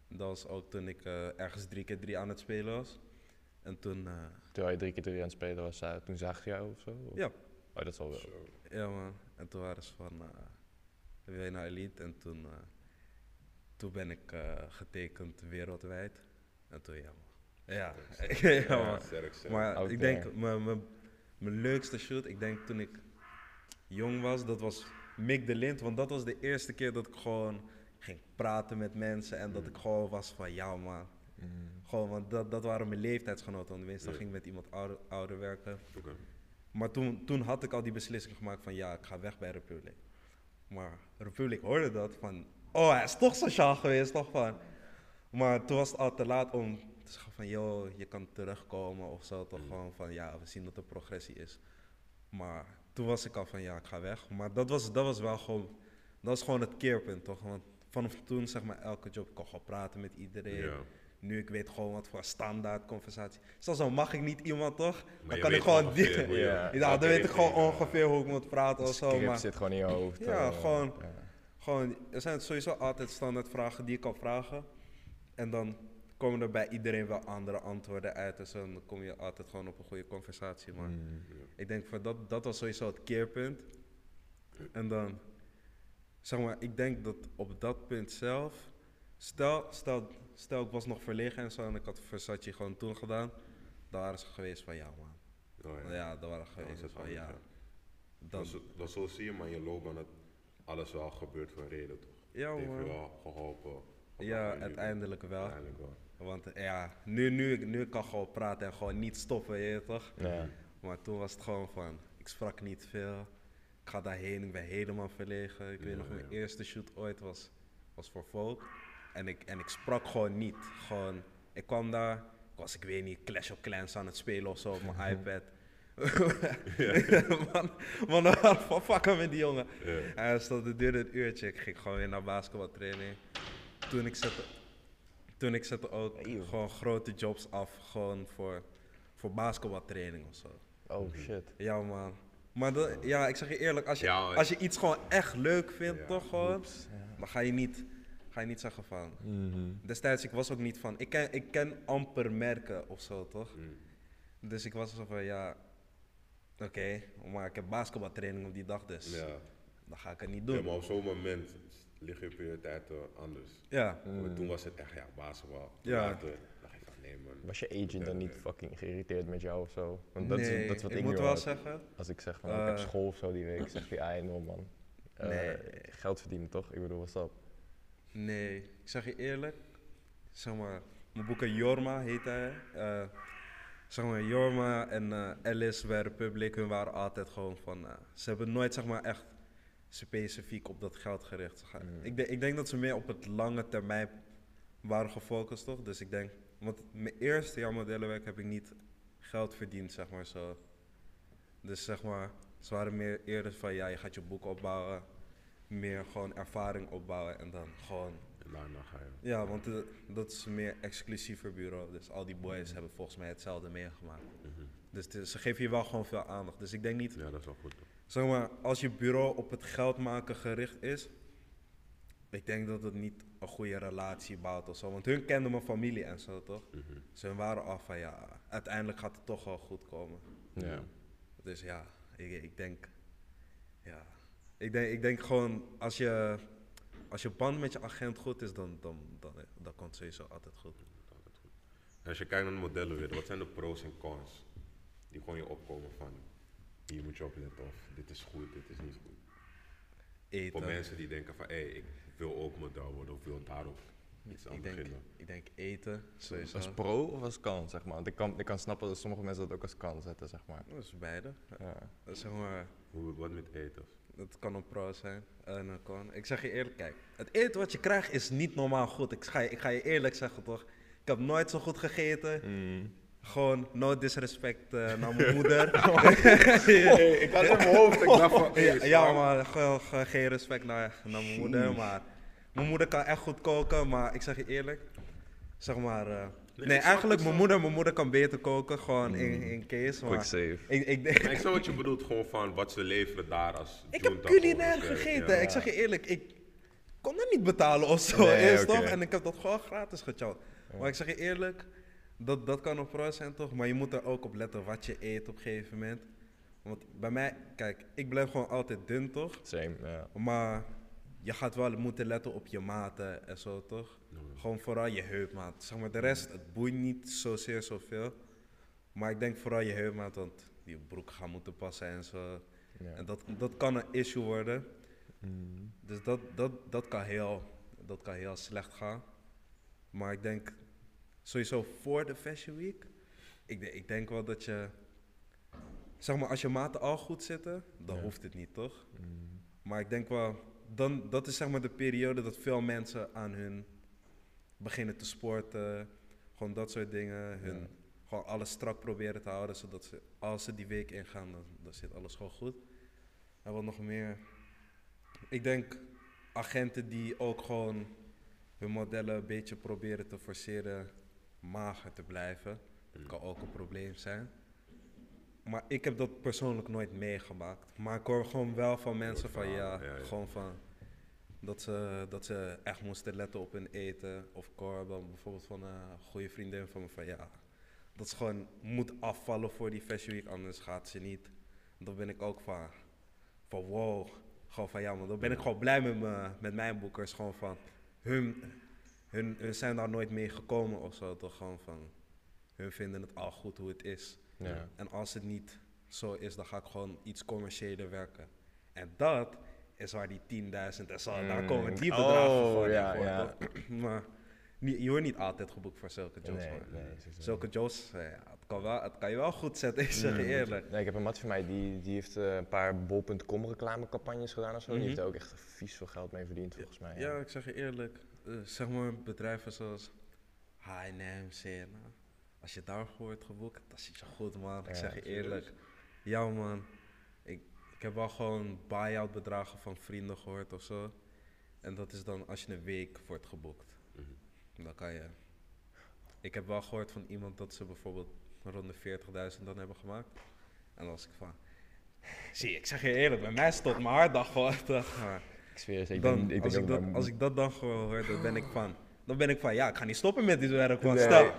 Dat was ook toen ik eh, ergens drie keer drie aan het spelen was. En toen, eh, Terwijl je drie keer drie aan het spelen was, toen zag je jou of zo? Of- ja, Oh, dat is wel wel. ja man. En toen waren ze van, eh wil je naar Elite? En toen, toen ben ik eh, getekend wereldwijd. En toen, ja man. Ja, ja, man. Maar ik denk, mijn- mijn mijn leukste shoot, ik denk toen ik jong was, dat was Mick de Lind. Want dat was de eerste keer dat ik gewoon ging praten met mensen. En dat ik gewoon was van, ja man. Gewoon, want dat, dat waren mijn leeftijdsgenoten. Want meestal Ja. ging ik met iemand ouder, ouder werken. Maar toen, toen had ik al die beslissing gemaakt van, ja, ik ga weg bij Republic. Maar Republic hoorde dat van, oh, hij is toch sociaal geweest, toch van. Maar toen was het al te laat om te zeggen van, joh, je kan terugkomen of zo. Toch gewoon van, ja, we zien dat er progressie is. Maar toen was ik al van, ja, ik ga weg. Maar dat was, dat was wel gewoon, dat was gewoon het keerpunt, toch? Want vanaf toen, zeg maar, elke job, ik kon gewoon praten met iedereen. Ja. Nu ik weet gewoon wat voor standaard conversatie. Zelfs al mag ik niet iemand, toch? Maar dan kan ik gewoon die- je- Ja. dan weet ik gewoon ongeveer hoe ik moet praten of zo. Maar zit gewoon in je hoofd. Ja, eh, gewoon-. Gewoon, er zijn sowieso altijd standaard vragen die ik kan vragen. En dan komen er bij iedereen wel andere antwoorden uit. Dus dan kom je altijd gewoon op een goede conversatie. Maar Mm. ik denk voor dat, dat was sowieso het keerpunt. En dan, zeg maar, ik denk dat op dat punt zelf, stel, stel, stel ik was nog verlegen en zo en ik had Versace gewoon toen gedaan, dan waren ze geweest van ja man. Oh, Ja, dan waren ze Dan is geweest van ja. ja. Dan, Dat, zo- dat zo zie je maar in je loopbaan dat alles wel gebeurt voor een reden, toch? ja Het heeft je wel geholpen. Ja, uiteindelijk wel. Uiteindelijk wel. Want ja, nu, nu, ik- nu ik kan gewoon praten en gewoon niet stoppen, weet je toch? Ja. Maar toen was het gewoon van, ik sprak niet veel. Ik ga daarheen, ik ben helemaal verlegen. Ik weet nog, mijn ja. eerste shoot ooit was, was voor Vogue. En ik, en ik sprak gewoon niet. Gewoon, ik kwam daar, ik was, ik weet niet, Clash of Clans aan het spelen of zo op mijn iPad. man, man, van fucken met die jongen. Ja. Hij stond, het duurde een uurtje. Ik ging gewoon weer naar basketbaltraining. Toen ik zette, toen ik zette ook gewoon grote jobs af. Gewoon voor, voor basketbaltraining of zo. Oh shit. Ja man. Maar dat, ja, ik zeg je eerlijk, als je, Ja, als je iets gewoon echt leuk vindt, Ja, toch gewoon, dan ga je, niet, ga je niet zeggen van. Mhm. Destijds, ik was ook niet van, ik ken, ik ken amper merken of zo, toch? Mm. Dus ik was zo van, ja, oké, maar ik heb basketbaltraining op die dag, dus Ja. dan ga ik het niet ja, doen. maar op zo'n moment liggen je prioriteiten anders. Ja, Maar toen was het echt, ja, basketbal. Mm. Ja. Later dacht ik van, nee man. Was je agent dan niet fucking geïrriteerd met jou of zo? Want dat, nee, is, dat is wat ik, ik moet wel had. zeggen, Als ik zeg van, ik heb Eh. school of zo die week, zegt hij, ah, no man. Eh, Nee. Geld verdienen toch? Ik bedoel, what's up? nee, ik zeg je eerlijk, zeg maar, mijn boeken Jorma heet hij. eh, zeg maar, Jorma en eh, Alice bij Republic, hun waren altijd gewoon van, eh, ze hebben nooit zeg maar echt specifiek op dat geld gericht. Mm. ik, denk, ik denk dat ze meer op het lange termijn waren gefocust, toch? Dus ik denk, want mijn eerste jaar modellenwerk heb ik niet geld verdiend, zeg maar zo. Dus zeg maar, ze waren meer eerder van, ja, je gaat je boek opbouwen, meer gewoon ervaring opbouwen en dan gewoon daarna ga je. Ja, want eh, dat is meer exclusiever bureau. Dus al die boys hebben volgens mij hetzelfde meegemaakt. Mhm. Dus is- ze geven je wel gewoon veel aandacht. Dus ik denk niet, Ja, dat is wel goed. zeg maar, als je bureau op het geld maken gericht is, ik denk dat het niet een goede relatie bouwt of zo. Want hun kenden mijn familie en zo, toch? Mhm. Dus waren af van ja, uiteindelijk gaat het toch wel goed komen. Ja. Dus ja, ik, ik denk, ja, ik denk, ik denk gewoon als je, als je band met je agent goed is, dan, dan, dan, dan komt het sowieso altijd goed. Als je kijkt naar de modellenwereld, wat zijn de pros en cons die gewoon je opkomen van hier moet je op letten of dit is goed, dit is niet goed. Voor Eten. mensen die denken van hé, hey, ik wil ook model worden of wil daarop iets aan Ik denk, beginnen. ik denk eten, sowieso. Als pro of als kan, zeg maar. Want ik kan, ik kan snappen dat sommige mensen dat ook als kan zetten, zeg maar. Dat is beide. Ja. Dat is zeg maar, Hoe, wat met eten? Dat kan een pro zijn en een con. Ik zeg je eerlijk, kijk, het eten wat je krijgt is niet normaal goed. Ik ga, je- ik ga je eerlijk zeggen toch, ik heb nooit zo goed gegeten. Mm. Gewoon no disrespect eh, naar mijn moeder. ik had in mijn hoofd, ik dacht van Ja, ja, maar gewoon, gewoon geen respect naar, naar mijn moeder. Maar mijn moeder kan echt goed koken, maar ik zeg je eerlijk. Zeg maar. eh, Nee, eigenlijk mijn moeder, mijn moeder kan beter koken, gewoon in, in case. Quick Maar save. ik, ik, denk- Maar ik snap wat je bedoelt, gewoon van wat ze leveren daar als ik heb culinair gegeten. ja. Ik zeg je eerlijk, ik kon dat niet betalen of zo. Nee, eerst toch? En ik heb dat gewoon gratis gechowd. Maar ik zeg je eerlijk, dat, dat kan een pro zijn toch? Maar je moet er ook op letten wat je eet op een gegeven moment. Want bij mij, kijk, ik blijf gewoon altijd dun toch? Same, ja. Maar je gaat wel moeten letten op je maten en zo, toch? Gewoon vooral je heupmaat. Zeg maar, de rest, het boeit niet zozeer zoveel. Maar ik denk vooral je heupmaat, want die broek gaan moeten passen en zo. ja. En dat, dat kan een issue worden. Mm. Dus dat, dat, dat, kan heel, dat kan heel slecht gaan. Maar ik denk, sowieso voor de Fashion Week, ik, de- ik denk wel dat je, zeg maar, als je maten al goed zitten, dan Ja. hoeft het niet, toch? Mm. Maar ik denk wel, dan, dat is zeg maar de periode dat veel mensen aan hun beginnen te sporten. Gewoon dat soort dingen. Hun, Ja. Gewoon alles strak proberen te houden, zodat ze, als ze die week ingaan, dan, dan zit alles gewoon goed. En wat nog meer? Ik denk agenten die ook gewoon hun modellen een beetje proberen te forceren mager te blijven. Dat kan ook een probleem zijn. Maar ik heb dat persoonlijk nooit meegemaakt. Maar ik hoor gewoon wel van mensen van ja. gewoon van dat ze, dat ze echt moesten letten op hun eten. Of dan bijvoorbeeld van een goede vriendin van me van ja, dat ze gewoon moet afvallen voor die Fashion Week, anders gaat ze niet. Dan ben ik ook van, van wow, gewoon van ja, maar dan ben ik gewoon blij met, me, met mijn boekers. Gewoon van hun, hun, hun zijn daar nooit mee gekomen of zo. Toch gewoon van, hun vinden het al goed hoe het is. Ja. En als het niet zo is, dan ga ik gewoon iets commerciëler werken. En dat is waar die 10.000 en zo, daar Mm. komen die bedragen Oh, ja, voor. ja. maar niet, je wordt niet altijd geboekt voor zulke jobs. Nee, nee. Zulke jobs, ja, het, kan wel, het kan je wel goed zetten, ik zeg je Mm. eerlijk. Nee, ik heb een mat van mij, die, die heeft eh, een paar bol.com reclamecampagnes gedaan of zo. Mhm. Die heeft er ook echt vies veel geld mee verdiend, volgens mij. Ja, ik zeg je eerlijk, eh, zeg maar bedrijven zoals H&M, CNA, als je daarvoor wordt geboekt, dan zit je goed man, ik zeg je eerlijk. Ja man, ik, heb wel gewoon buy-out bedragen van vrienden gehoord of zo. En dat is dan als je een week wordt geboekt. Mhm. Dan kan je... Ik heb wel gehoord van iemand dat ze bijvoorbeeld rond de 40.000 dan hebben gemaakt. En dan was ik van... Zie, ik zeg je eerlijk, bij mij stond mijn hart dan gewoon. maar- Ik zweer je, ik dan, denk, ik als, ik dat, als ik dat dan gewoon hoor, dan ben ik van. Dan ben ik van, ja, ik ga niet stoppen met dit werk. Want Nee. stel,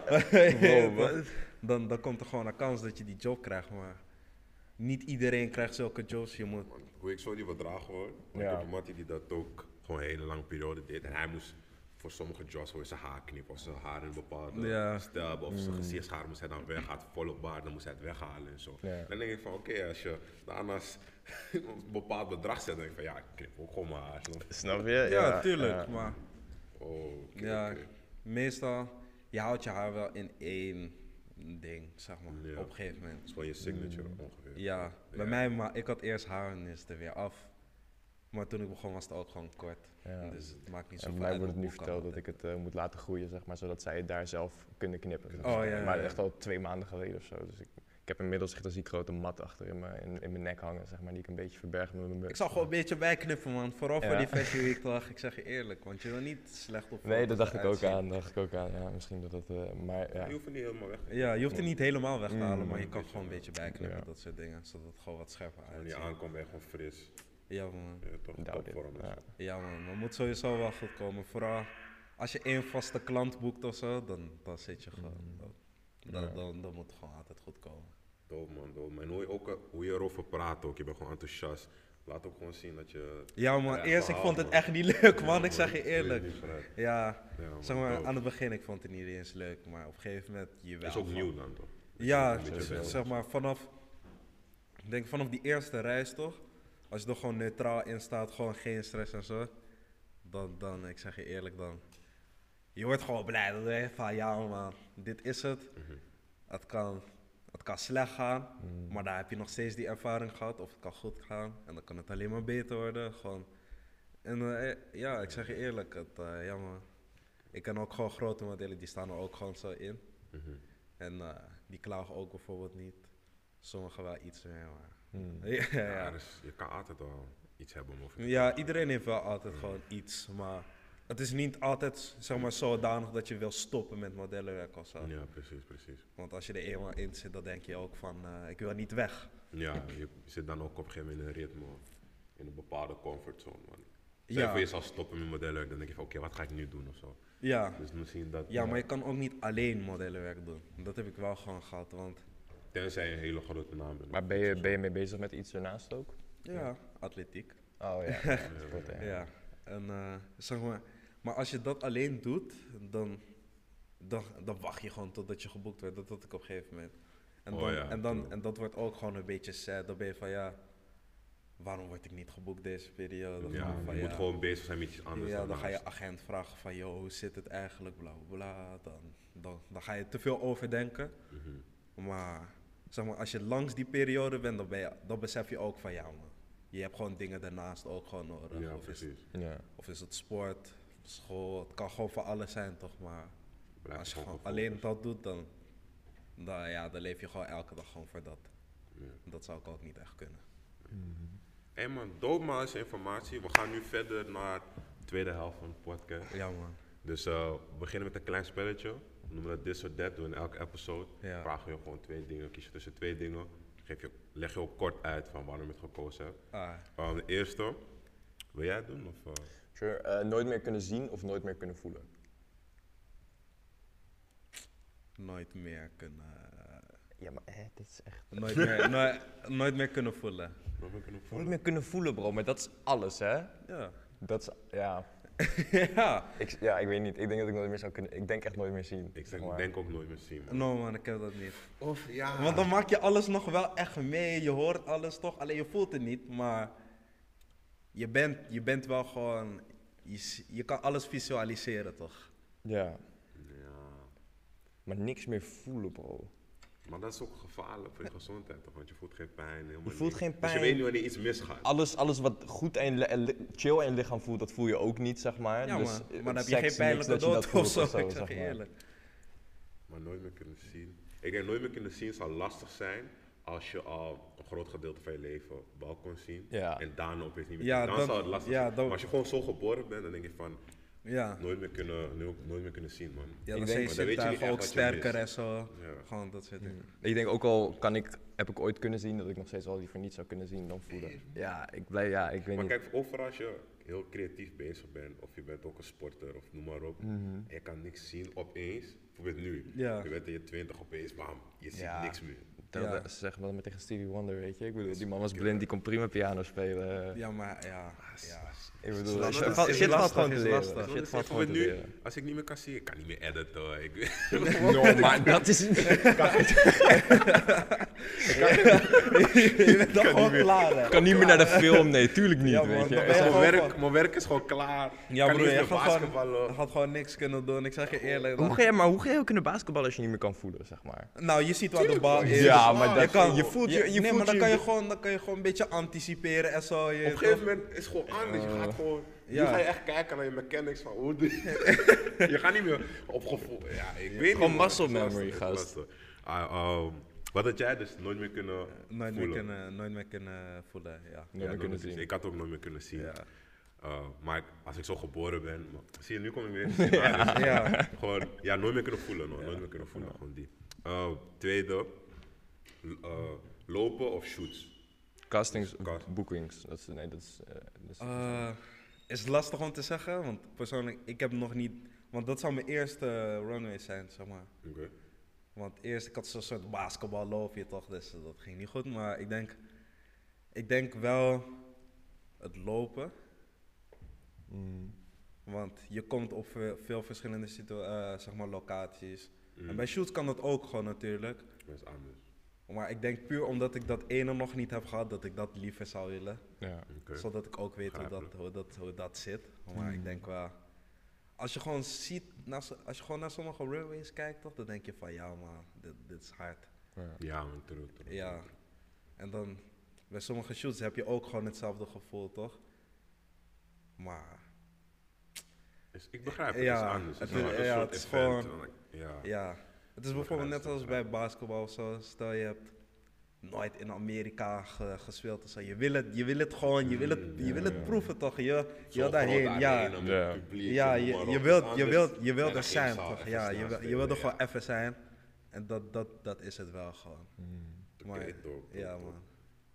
Wow, dan, dan komt er gewoon een kans dat je die job krijgt. Maar niet iedereen krijgt zulke jobs. Je moet, Hoe ik zo die bedragen hoor. want Ja. Ik heb een mattie die dat ook gewoon een hele lange periode deed. En hij moest voor sommige jobs voor zijn haar knippen of zijn haar in een bepaalde Ja. stijl hebben. Of zijn gezichtshaar moest hij dan weggaan, volle baard, dan moest hij het weghalen en zo. Ja. Dan denk ik van oké, als je daarnaast een bepaald bedrag zet, dan denk ik van ja, ik knip ook gewoon mijn haar. snap je? Ja, tuurlijk. ja. Maar Oh, ja, meestal, je houdt je haar wel in één ding, zeg maar, Ja. op een gegeven moment. Dat is gewoon je signature ongeveer. Ja, bij Ja. mij, maar ik had eerst haar en is er weer af. Maar toen ik begon was het ook gewoon kort. Ja. Dus het maakt niet zo En veel mij uit wordt het nu verteld dat ik het eh, moet laten groeien, zeg maar, zodat zij het daar zelf kunnen knippen. zeg Oh, maar. ja, ja, maar echt al twee maanden geleden of zo. Dus ik heb inmiddels echt een ziek grote mat achter in mijn, in, in mijn nek hangen, zeg maar, die ik een beetje verberg met mijn muts. Ik zal gewoon een beetje bijknippen, man. Vooral voor Ja. die Fashion Week, toch? Ik zeg je eerlijk, want je wil niet slecht op Nee, dat dacht ik ook aan, dacht ik ook aan. Ja, misschien dat het, eh, maar ja. Je hoeft het niet helemaal weg te Ja, je hoeft het niet helemaal weg te Mm, halen, maar je kan gewoon een beetje bijknippen, Ja. dat soort dingen. Zodat het gewoon wat scherper Wanneer je uitziet. aankomt ben je gewoon fris. Ja, man. Ja, toch topvorm. en Ja. Ja, man. Maar moet sowieso wel goed komen. Vooral als je één vaste klant boekt of zo, dan, dan zit je gewoon. Dan, dan, Ja. dan, dan moet het gewoon altijd goed komen. Dope man, dope man. En hoe je, ook, eh, hoe je erover praat ook, je bent gewoon enthousiast. Laat ook gewoon zien dat je... Ja, man. Ja, eerst, ik vond het man. echt niet leuk, Ja, man. Ik zeg je eerlijk. Ja, man, zeg maar, dope. aan het begin, ik vond het niet eens leuk. Maar op een gegeven moment, je wel. is ook nieuw dan toch? Ja, zeg maar vanaf, ik denk vanaf die eerste reis toch, als je er gewoon neutraal in staat, gewoon geen stress en zo, dan, dan ik zeg je eerlijk dan, je wordt gewoon blij. Denk je van, ja man, dit is het. Mhm. Het kan, het kan slecht gaan, Mm. maar daar heb je nog steeds die ervaring gehad, of het kan goed gaan, en dan kan het alleen maar beter worden, gewoon. En eh, ja, ik zeg je eerlijk, het, eh, ja man, ik ken ook gewoon grote modellen, die staan er ook gewoon zo in. Mhm. En eh, die klagen ook bijvoorbeeld niet. Sommigen wel iets meer, maar... Mm. Ja, Ja, ja. dus je kan altijd wel iets hebben te ja, iedereen heeft wel altijd gewoon iets, maar... Het is niet altijd, zeg maar, zodanig dat je wil stoppen met modellenwerk of zo. Ja, precies, precies. Want als je er eenmaal in zit, dan denk je ook van, eh, ik wil niet weg. Ja, je zit dan ook op een gegeven moment in een ritme, in een bepaalde comfortzone. Man. Stel Ja. je voor je zal stoppen met modellenwerk, dan denk je van oké, wat ga ik nu doen of zo. Ja. Dus misschien dat... Ja, maar je kan ook niet alleen modellenwerk doen. Dat heb ik wel gewoon gehad, want... Tenzij je een hele grote naam bent. Maar ben je, ben je mee bezig met iets ernaast ook? Ja, atletiek. Oh ja, ja, ja. Ja, en eh, zeg maar, maar als je dat alleen doet, dan, dan, dan wacht je gewoon totdat je geboekt wordt. Dat had ik op een gegeven moment. En, Oh dan, ja, en, dan, en dat wordt ook gewoon een beetje sad. Dan ben je van ja, waarom word ik niet geboekt deze periode? Dan Ja, je van, je ja, moet gewoon bezig zijn met iets anders. ja, dan ga je agent vragen van, joh, hoe zit het eigenlijk, bla bla bla. Dan, dan, dan ga je te veel overdenken. Mhm. Maar, zeg maar, als je langs die periode bent, dan, ben je, dan besef je ook van, ja man, je hebt gewoon dingen daarnaast ook gewoon nodig. Ja, of, is, precies. Ja. of is het sport, school, het kan gewoon voor alles zijn toch, maar Blijf als je gewoon gewoon gefocust. alleen dat doet, dan, dan, ja, dan leef je gewoon elke dag gewoon voor dat. Ja. Dat zou ik ook niet echt kunnen. Hé hey man, dope man is informatie. We gaan nu verder naar de tweede helft van de podcast. Ja man. Dus eh, we beginnen met een klein spelletje. We noemen dat This or That. Doen in elke episode. Ja. Vragen we je gewoon twee dingen. Kies je tussen twee dingen. Geef je, leg je ook kort uit van waarom je het gekozen hebt. Ah, Waarom de eerste. Wil jij het doen? Of, eh? Sure, eh, nooit meer kunnen zien of nooit meer kunnen voelen? nooit meer kunnen, Ja, maar hè, dit is echt... nooit meer, nooit, nooit meer kunnen voelen. Waarom ik kunnen Nooit voelen? meer kunnen voelen, bro, maar dat is alles, hè? Ja. Dat is, ja... ja. Ik, ja, ik weet niet. Ik denk dat ik nooit meer zou kunnen... Ik denk echt nooit meer zien. Ik zeg zeg, maar. denk ook nooit meer zien. Man. No man, ik heb dat niet. Of ja. Want dan maak je alles nog wel echt mee. Je hoort alles toch, alleen je voelt het niet. Maar je bent, je bent wel gewoon. Je, je kan alles visualiseren toch? Ja, Ja. maar niks meer voelen, bro. Maar dat is ook gevaarlijk voor je gezondheid, toch? Want je voelt geen pijn. Helemaal Je voelt geen Dus je pijn. weet niet wanneer iets misgaat. Alles, alles wat goed en en chill in je lichaam voelt, dat voel je ook niet, zeg maar. Ja dus, man, eh, maar dan heb je geen pijnlijke je dood voelt of zo. Ik zeg zeg je maar. eerlijk. Maar nooit meer kunnen zien. Ik denk nooit meer kunnen zien zal lastig zijn als je al een groot gedeelte van je leven wel kon zien. Ja. En daarna opeens niet meer Ja. Dan dan- zou het lastig ja, zijn. dan- Maar als je gewoon zo geboren bent, dan denk je van Ja, nooit meer kunnen, nooit, nooit meer kunnen zien, man. ja Ik dan denk- maar dan weet je ook sterker en zo. Ja. Gewoon dat soort dingen. Ik denk ook al kan ik, heb ik ooit kunnen zien dat ik nog steeds wel liever niet zou kunnen zien dan voelen. Ja, ik blij, ja, ik weet Maar niet. kijk, overal als je heel creatief bezig bent, of je bent ook een sporter, of noem maar op, en je kan niks zien opeens, bijvoorbeeld nu. Ja. Je bent in je twintig opeens, bam, je ziet Ja. niks meer. Dat zeggen we met tegen Stevie Wonder, weet je. Ik bedoel, die man was blind, die kon prima piano spelen. Ja, maar ja. ja. Ik bedoel, dat shit valt lastig, gewoon is te leren. Shit valt zeg gewoon te nu, leren. als ik niet meer kan zien, ik kan niet meer editen. hoor. Ik, No, maar dat is je bent dan gewoon klaar hè. Ik kan niet meer naar de film, nee, tuurlijk niet, Ja, man, weet je. dan ben Is je mijn, gewoon werk, van- mijn werk is gewoon klaar. Ja kan broer, niet meer gaat gewoon, je gaat gewoon niks kunnen doen. Ik zeg je eerlijk. Hoe ga je, maar hoe ga je ook kunnen basketballen als je niet meer kan voelen, zeg maar? Nou, je ziet waar de bal is. Ja, maar dat- je, kan, je voelt je- je nee, voelt maar dan je- kan je, gewoon, dan kan je gewoon een beetje anticiperen en zo. Je, Op een gegeven moment is het gewoon anders. Je gaat gewoon. Ja. Nu ga je echt kijken naar je mechanics van hoe doe je. je gaat niet meer op gevoel. Ja, ik weet Gewoon niet. man. muscle Het is lastig, memory, het is gast. lastig. Ah, ehm, Wat had jij dus nooit meer kunnen Nooit meer, voelen? kunnen, nooit meer kunnen voelen, ja. Ja, Nooit meer nooit kunnen meer zien. Ik had het ook nooit meer kunnen zien. Ja. Uh, maar ik- als ik zo geboren ben, maar- zie je, nu kom ik weer. ja. Ja. Gewoon, ja, nooit meer kunnen voelen, no. nooit meer kunnen voelen, gewoon die. Uh, tweede, uh, lopen of shoots. Castings, Cast- bookings. Dat is, nee, dat is... eh, dat is Eh, is lastig om te zeggen, want persoonlijk, ik heb nog niet... Want dat zou mijn eerste runway zijn, zeg maar. Oké. Want eerst, ik had zo'n soort basketballoopje toch, dus dat ging niet goed. Maar ik denk, ik denk wel het lopen. Mm. Want je komt op ve- veel verschillende situ- eh, zeg maar locaties. Mm. En bij shoots kan dat ook gewoon natuurlijk. Dat is anders. Maar ik denk puur omdat ik dat ene nog niet heb gehad, dat ik dat liever zou willen. Ja. Zodat ik ook weet hoe dat, hoe, dat, hoe dat zit. Maar ik denk wel, als je gewoon ziet, naar, als je gewoon naar sommige runways kijkt, toch, dan denk je van ja man, dit, dit is hard. Ja, man, true, true. Ja. En dan bij sommige shoots heb je ook gewoon hetzelfde gevoel, toch? Maar Is- ik begrijp het, Ja, het is anders. het Het is- is, een ja, het is event, gewoon- Ja. ja, het is bijvoorbeeld net als bij basketbal of zo. Stel je hebt nooit in Amerika ge- gespeeld of zo. Je wil het, je wil het gewoon, je wil het, je wil het proeven toch? Je, je wil daarheen, ja. Ja. je, je wilt, je wilt, je wilt er zijn toch? Ja, je, wil, je wilt er ja. gewoon even zijn. En dat, dat, dat is het wel gewoon. Oké, Maar, dope, dope, ja man.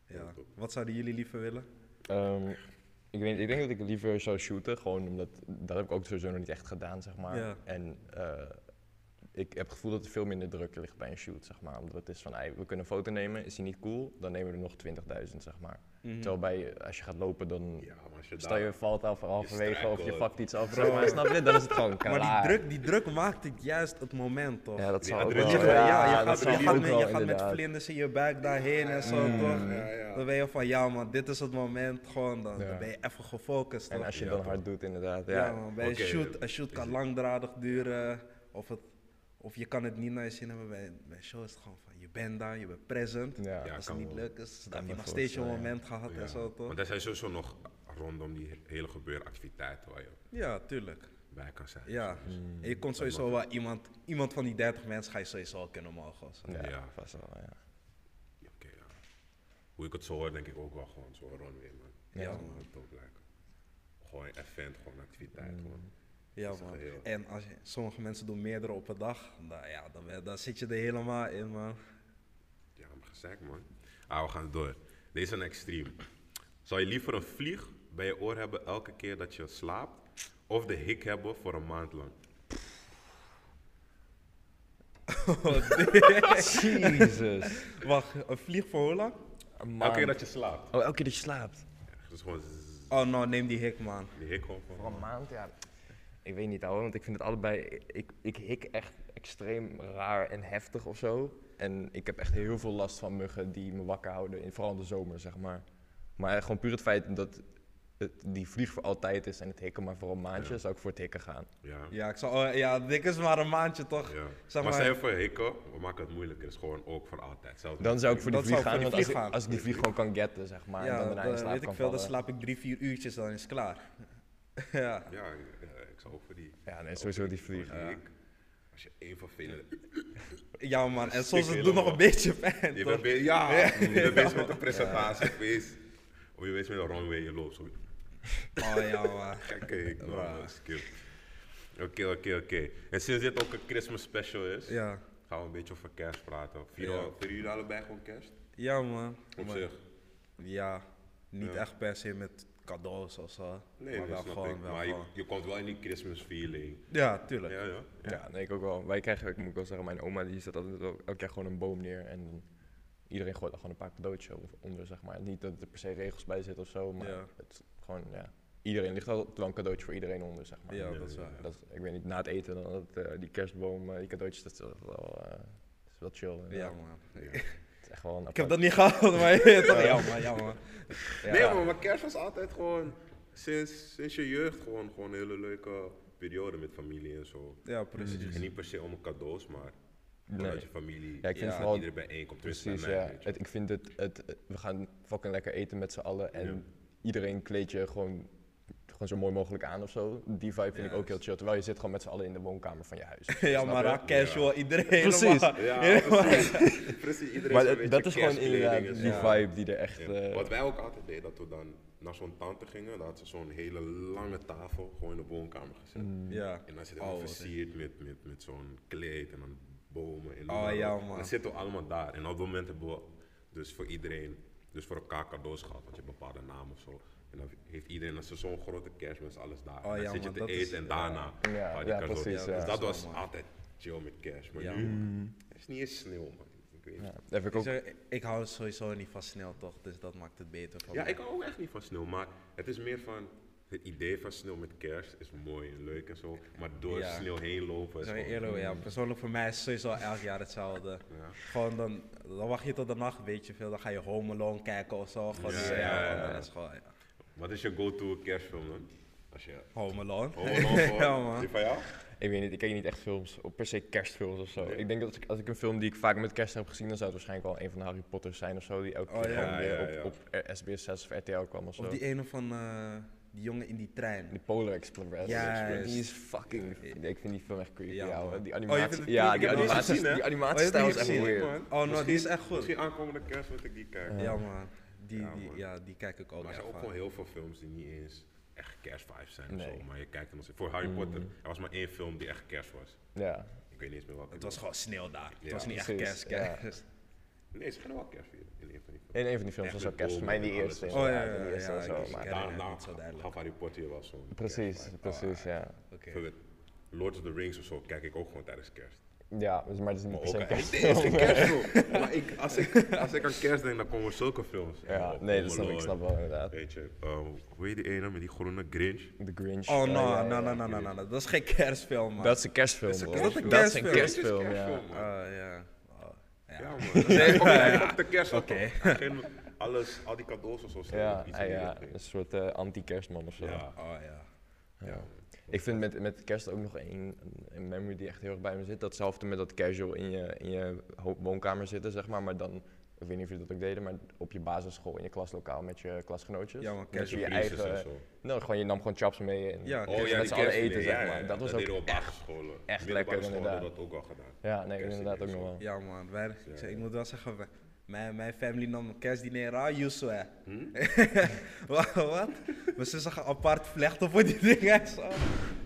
Ja. Wat zouden jullie liever willen? Ehm, ik, weet, ik denk dat ik liever zou shooten, gewoon omdat dat heb ik ook sowieso nog niet echt gedaan, zeg maar. Ja. En eh, ik heb het gevoel dat er veel minder druk ligt bij een shoot, zeg maar. Omdat het is van, ey, we kunnen een foto nemen, is die niet cool, dan nemen we er nog 20.000, zeg maar. Terwijl bij, als je gaat lopen, dan Ja, als je stel je valt af halverwege of je pakt iets af, zeg maar, snap je? Dan is het gewoon klaar. Maar die druk, die druk maakt het juist het moment toch? Ja, dat zou ook wel... Ja, Ja, je gaat, je met, wel, je gaat met inderdaad. vlinders in je buik daarheen en zo, toch? Ja, ja. Dan ben je van, ja man, dit is het moment, gewoon, dan, Ja. dan ben je even gefocust, toch? En als je Ja, dan toch. hard doet, inderdaad. ja, Ja, man, bij een shoot, een shoot kan langdradig duren, of, het, of je kan het niet naar je zin hebben. Bij, bij een show is het gewoon van, je bent daar, je bent present. ja. Ja, Als het niet lukt, is, dan heb je nog steeds je ja. moment gehad Ja. en zo, toch? Want er zijn sowieso nog rondom die he- hele gebeuractiviteiten waar je Ja, tuurlijk. bij kan zijn. Ja. Mm. En je komt sowieso wel iemand, iemand van die 30 mensen ga je sowieso wel kunnen mogen. Ja, Ja. vast wel, ja. Oké, ja. Hoe ik het zo hoor, denk ik ook wel gewoon zo runway, man. Ja, Dat man. ook lijken. Gewoon een event, gewoon activiteit, Mm. gewoon. Ja, man. En als je, sommige mensen doen meerdere op een dag, dan, ja, dan, dan zit je er helemaal in, man. Ja, maar gezegd, man. Ah, we gaan door. Deze is een extreem. Zou je liever een vlieg bij je oor hebben elke keer dat je slaapt? Of de hik hebben voor een maand lang? Jezus. Wacht, een vlieg voor hoe lang? Elke keer dat je slaapt. Oh, elke keer dat je slaapt. Dus gewoon Oh, nou, neem die hik, man. die hik gewoon voor Voor een maand, ja. Ik weet niet, ouwe, want ik vind het allebei... Ik, ik hik echt extreem raar en heftig of zo. En ik heb echt heel veel last van muggen die me wakker houden, in, vooral in de zomer, zeg maar. Maar gewoon puur het feit dat het, die vlieg voor altijd is en het hikken maar voor een maandje, Ja. zou ik voor het hikken gaan. Ja. Ja, ik zou, oh, ja, dik is maar een maandje, toch? ja. Zeg maar maar- stel je voor hikken, we maken het moeilijker. Het is gewoon ook voor altijd. Zelfs Dan zou ik voor die vlieg gaan, ik want als ik, als ik die vlieg gewoon kan getten, zeg maar, en ja, dan daarna in dan slaap weet ik kan veel, dan slaap ik drie, vier uurtjes, dan is het klaar. ja. Ja, ja, ik zou ook voor die. Ja, nee, sowieso die vlieg. voor die hik. Als je één vervelende. ja, man. En soms het doet nog een beetje pijn, Je bent, be- ja, je bent bezig met de presentatie geweest. Of je weet met een runway, je loopt zo. Oh, ja, man. Gekke is cute. Oké, oké, oké. En sinds dit ook een Christmas special is, Ja. gaan we een beetje over kerst praten. Vieren, Ja. jullie allebei gewoon kerst? Ja, man. Op zich? Ja, niet Ja. echt per se met cadeaus of zo. Nee, maar dat wel snap gewoon, ik. wel Maar je, gewoon. je komt wel in die Christmas feeling. Ja, tuurlijk. Ja, ja. Ja, nee, ik ook wel. Wij krijgen, ik moet wel zeggen, mijn oma die zet altijd wel elk jaar gewoon een boom neer en dan iedereen gooit er gewoon een paar cadeautjes onder, zeg maar. Niet dat er per se regels bij zitten of zo, maar Ja. het gewoon, ja. Iedereen ligt wel wel een cadeautje voor iedereen onder, zeg maar. Ja, dat is waar. Dat, ik weet niet, na het eten, dan dat, eh, die kerstboom, eh, die cadeautjes, dat is wel, eh, is wel chill. Ja, man. Het is echt wel een Ik heb dat niet gehad, maar? Ja, man, ja, man. Ja. Nee, maar, maar kerst was altijd gewoon, sinds, sinds je jeugd, gewoon, gewoon een hele leuke periode met familie en zo. Ja, precies. En niet per se om cadeaus, maar Nee. omdat je familie, Ja, ik vind Ja, vooral, iedereen bijeenkomt. Tenminste bij precies, mij, ja. Het, ik vind het, het, het- we gaan fucking lekker eten met z'n allen en Ja. iedereen kleed je gewoon gewoon zo mooi mogelijk aan of zo. Die vibe vind ik ook heel chill. Terwijl je zit gewoon met z'n allen in de woonkamer van je huis. ja, maar je? casual, iedereen Precies. helemaal. Ja, helemaal- precies. precies. Iedereen Maar dat- dat is gewoon inderdaad die vibe die er echt... Ja. eh, Wat wij ook altijd deden, dat we dan naar zo'n tante gingen, had ze zo'n hele lange tafel gewoon in de woonkamer gezet. Mm. Ja. En dan zit Oh, het wat versierd met, met, met zo'n kleed en dan bomen. En Oh, ja, man. Dan zitten we allemaal daar. En op dat moment hebben we dus voor iedereen, dus voor elkaar cadeaus gehad, want je hebt een bepaalde naam of zo. En dan heeft iedereen, als er zo'n grote kerstmis, alles daar. Oh, en dan ja, zit je man, te dat eten is- en daarna Ja, ja, precies, Dus ja. dat Dat is was altijd chill met kerst. Maar Ja, nu Mm. het is niet eens sneeuw, man. Ik weet niet. ik Ik, ook... zeg, ik hou sowieso niet van snel toch, dus dat maakt het beter voor Ja, mij. ik hou ook echt niet van sneeuw, maar het is meer van het idee van sneeuw met kerst is mooi en leuk en zo, maar door Ja. sneeuw heen lopen is eerlijk, ja, persoonlijk voor mij is het sowieso elk jaar hetzelfde. Ja. Gewoon dan, dan wacht je tot de nacht, weet je veel, dan ga je Home Alone kijken of zo. Gewoon Ja, ja, ja, gewoon, ja. dat is gewoon, ja. Wat is je go-to kerstfilm dan? Als je Home Alone. Home Alone voor, ja, man. die van jou? Ik weet niet, ik kijk niet echt films, of per se kerstfilms of zo. Nee. Ik denk dat als ik, als ik een film die ik vaak met kerst heb gezien, dan zou het waarschijnlijk wel een van de Harry Potters zijn of zo, die elke Oh, keer ja. gewoon Ja, weer ja, ja. op, op SBS 6 of RTL kwam of zo. Of die ene van eh, die jongen in die trein. Die Polar Express. Juist. Die is fucking... Ik vind die film echt creepy, Ja. Die Oh, animatie... het ja, die Oh, animatiestijl die is echt weird. man. Oh, nou, die is echt goed. Misschien aankomende kerst moet ik die kijken. Ja, man. Die, Ja, die, ja, kijk ik ook maar er zijn ook gewoon heel veel films die niet eens echt kerstvibes zijn of Nee. zo. Maar je kijkt en dan voor Harry Potter, er was maar één film die echt kerst was. Ja. Ik weet niet eens meer welke. Het was gewoon sneeuw daar. Het Ja, was niet echt kerst, ja. kerst. Nee, ze gaan wel kerst vieren in een van die films. In een van die films was ook kerst. Voor mij bomen die eerste. Oh, ja, ja, die eerste ja, en zo, maar- ik- Daar, herinner me daar niet zo duidelijk. gaf Harry Potter je wel zo'n Precies, precies, ja. Oké. Bijvoorbeeld Lord of the Rings of zo kijk ik ook gewoon tijdens kerst. Ja, dus- maar het is niet per se een kerstfilm. Nee, het is geen kerstfilm. maar ik, als, ik, als ik aan kerst denk, dan komen zulke films. Ja, Oh, nee, dat snap ik, snap wel inderdaad. Weet je, ehm, hoe heet die ene met die groene Grinch? The Grinch. Oh, ja, no, ja, no, ja. no, no, no, no, no. Dat is geen kerstfilm, man. Dat is een kerstfilm, Is dat bro. een Dat is een kerstfilm? kerstfilm, Het is ja. kerstfilm, man. Ah, ja. Oh, Ja, ja. man. Op de kerst Oké. Alles, al die cadeaus of zo. Ja, iets in die ja, een soort eh, anti-kerstman of zo. Ja, Oh, ja. Ja. Ik vind met, met kerst ook nog één een memory die echt heel erg bij me zit. Datzelfde met dat casual in je, in je woonkamer zitten, zeg maar. Maar dan, ik weet niet of jullie dat ook deden, maar op je basisschool in je klaslokaal met je klasgenootjes. Ja, man, Met je casual eigen, en zo. nou, gewoon, je nam gewoon chaps mee en Ja, Oh ja, met z'n allen eten, zeg ja, maar. ja, Dat was ook op echt- echt lekker, inderdaad. dat ook al gedaan. Ja, nee, inderdaad ook nog wel. Ja, man. Wij, ik, zeg, Ja. ik moet wel zeggen, wij- mijn, mijn family nam een kerstdiner aan, hè. Hm? wat? wat? Mijn zussen gaan apart vlechten voor die dingen. Zo.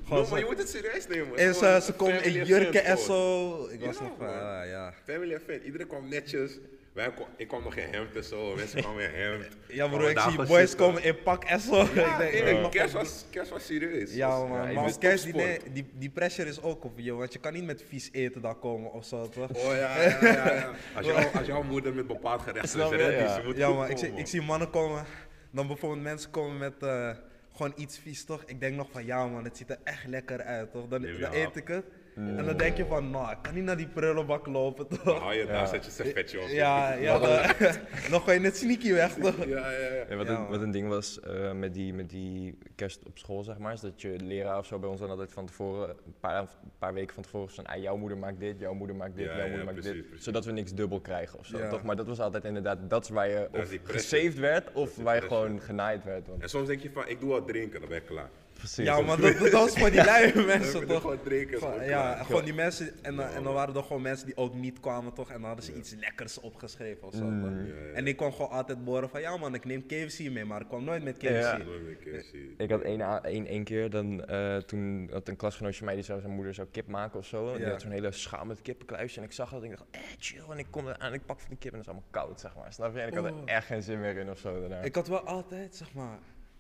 Gewoon No, zo. maar je moet het serieus nemen. En ze, ze komen in jurken en zo. Ik was nog van, ah, ja. Family event. Iedereen kwam netjes. Wij ik kwam nog in hemd en zo. Mensen kwamen in hemd. Ja, bro, ik zie boys komen in pak en zo. Ja, ik denk, nee, ik nee, mag kerst, was, kerst was serieus. Ja, Dus, man. maar als kerstdiner, topsport. die, die pressure is ook op je, want je kan niet met vies eten daar komen of zo, toch? Oh ja, ja, ja. ja. Als, jou, als jouw moeder met bepaald gerecht is ready, Ja. moet Ja, maar ik zie, ik zie mannen komen, dan bijvoorbeeld mensen komen met eh, gewoon iets vies, toch? Ik denk nog van, ja man, het ziet er echt lekker uit, toch? Dan, dan eet ik het. En dan denk je van, nou, ik kan niet naar die prullenbak lopen, Dan toch? hou je daar, zet je servetje op. Ja, ja, dan, gooi je het sneaky weg, toch? ja, ja. ja. Ja, wat, Ja, een, wat een ding was eh, met, die, met die kerst op school, zeg maar, is dat je leraar of zo bij ons dan altijd van tevoren, een paar, een paar weken van tevoren, van ah, jouw moeder maakt dit, jouw moeder maakt dit, Ja, jouw ja, moeder maakt precies, dit, precies. zodat we niks dubbel krijgen of zo, Ja. toch? Maar dat was altijd inderdaad, dat is waar je of gesaved werd of waar je gewoon genaaid werd. Want, En soms denk je van, ik doe wat drinken, dan ben ik klaar. Precies. Ja, maar dat, dat was voor die lui mensen, toch? gewoon drinken, Gewoon, gewoon ja, klaar. gewoon die mensen, en, dan- Ja, en dan waren er gewoon mensen die ook niet kwamen, toch? En dan hadden ze iets lekkers opgeschreven of zo. ja. En ik kwam gewoon altijd boren van, ja man, ik neem KFC mee, maar ik kwam nooit met KFC. Ja. Nooit KFC. Ik had één, één, één keer, dan, eh, toen had een klasgenootje van mij, die zou zijn moeder zou kip maken of zo. En Die had zo'n hele schaal met kippenkluisje. En ik zag dat en ik dacht, eh, chill. En ik kom eraan en ik pak van die kip en dat is allemaal koud, zeg maar. Snap je? En ik had er Oh. echt geen zin meer in of zo daarna. Ik had wel altijd, zeg maar,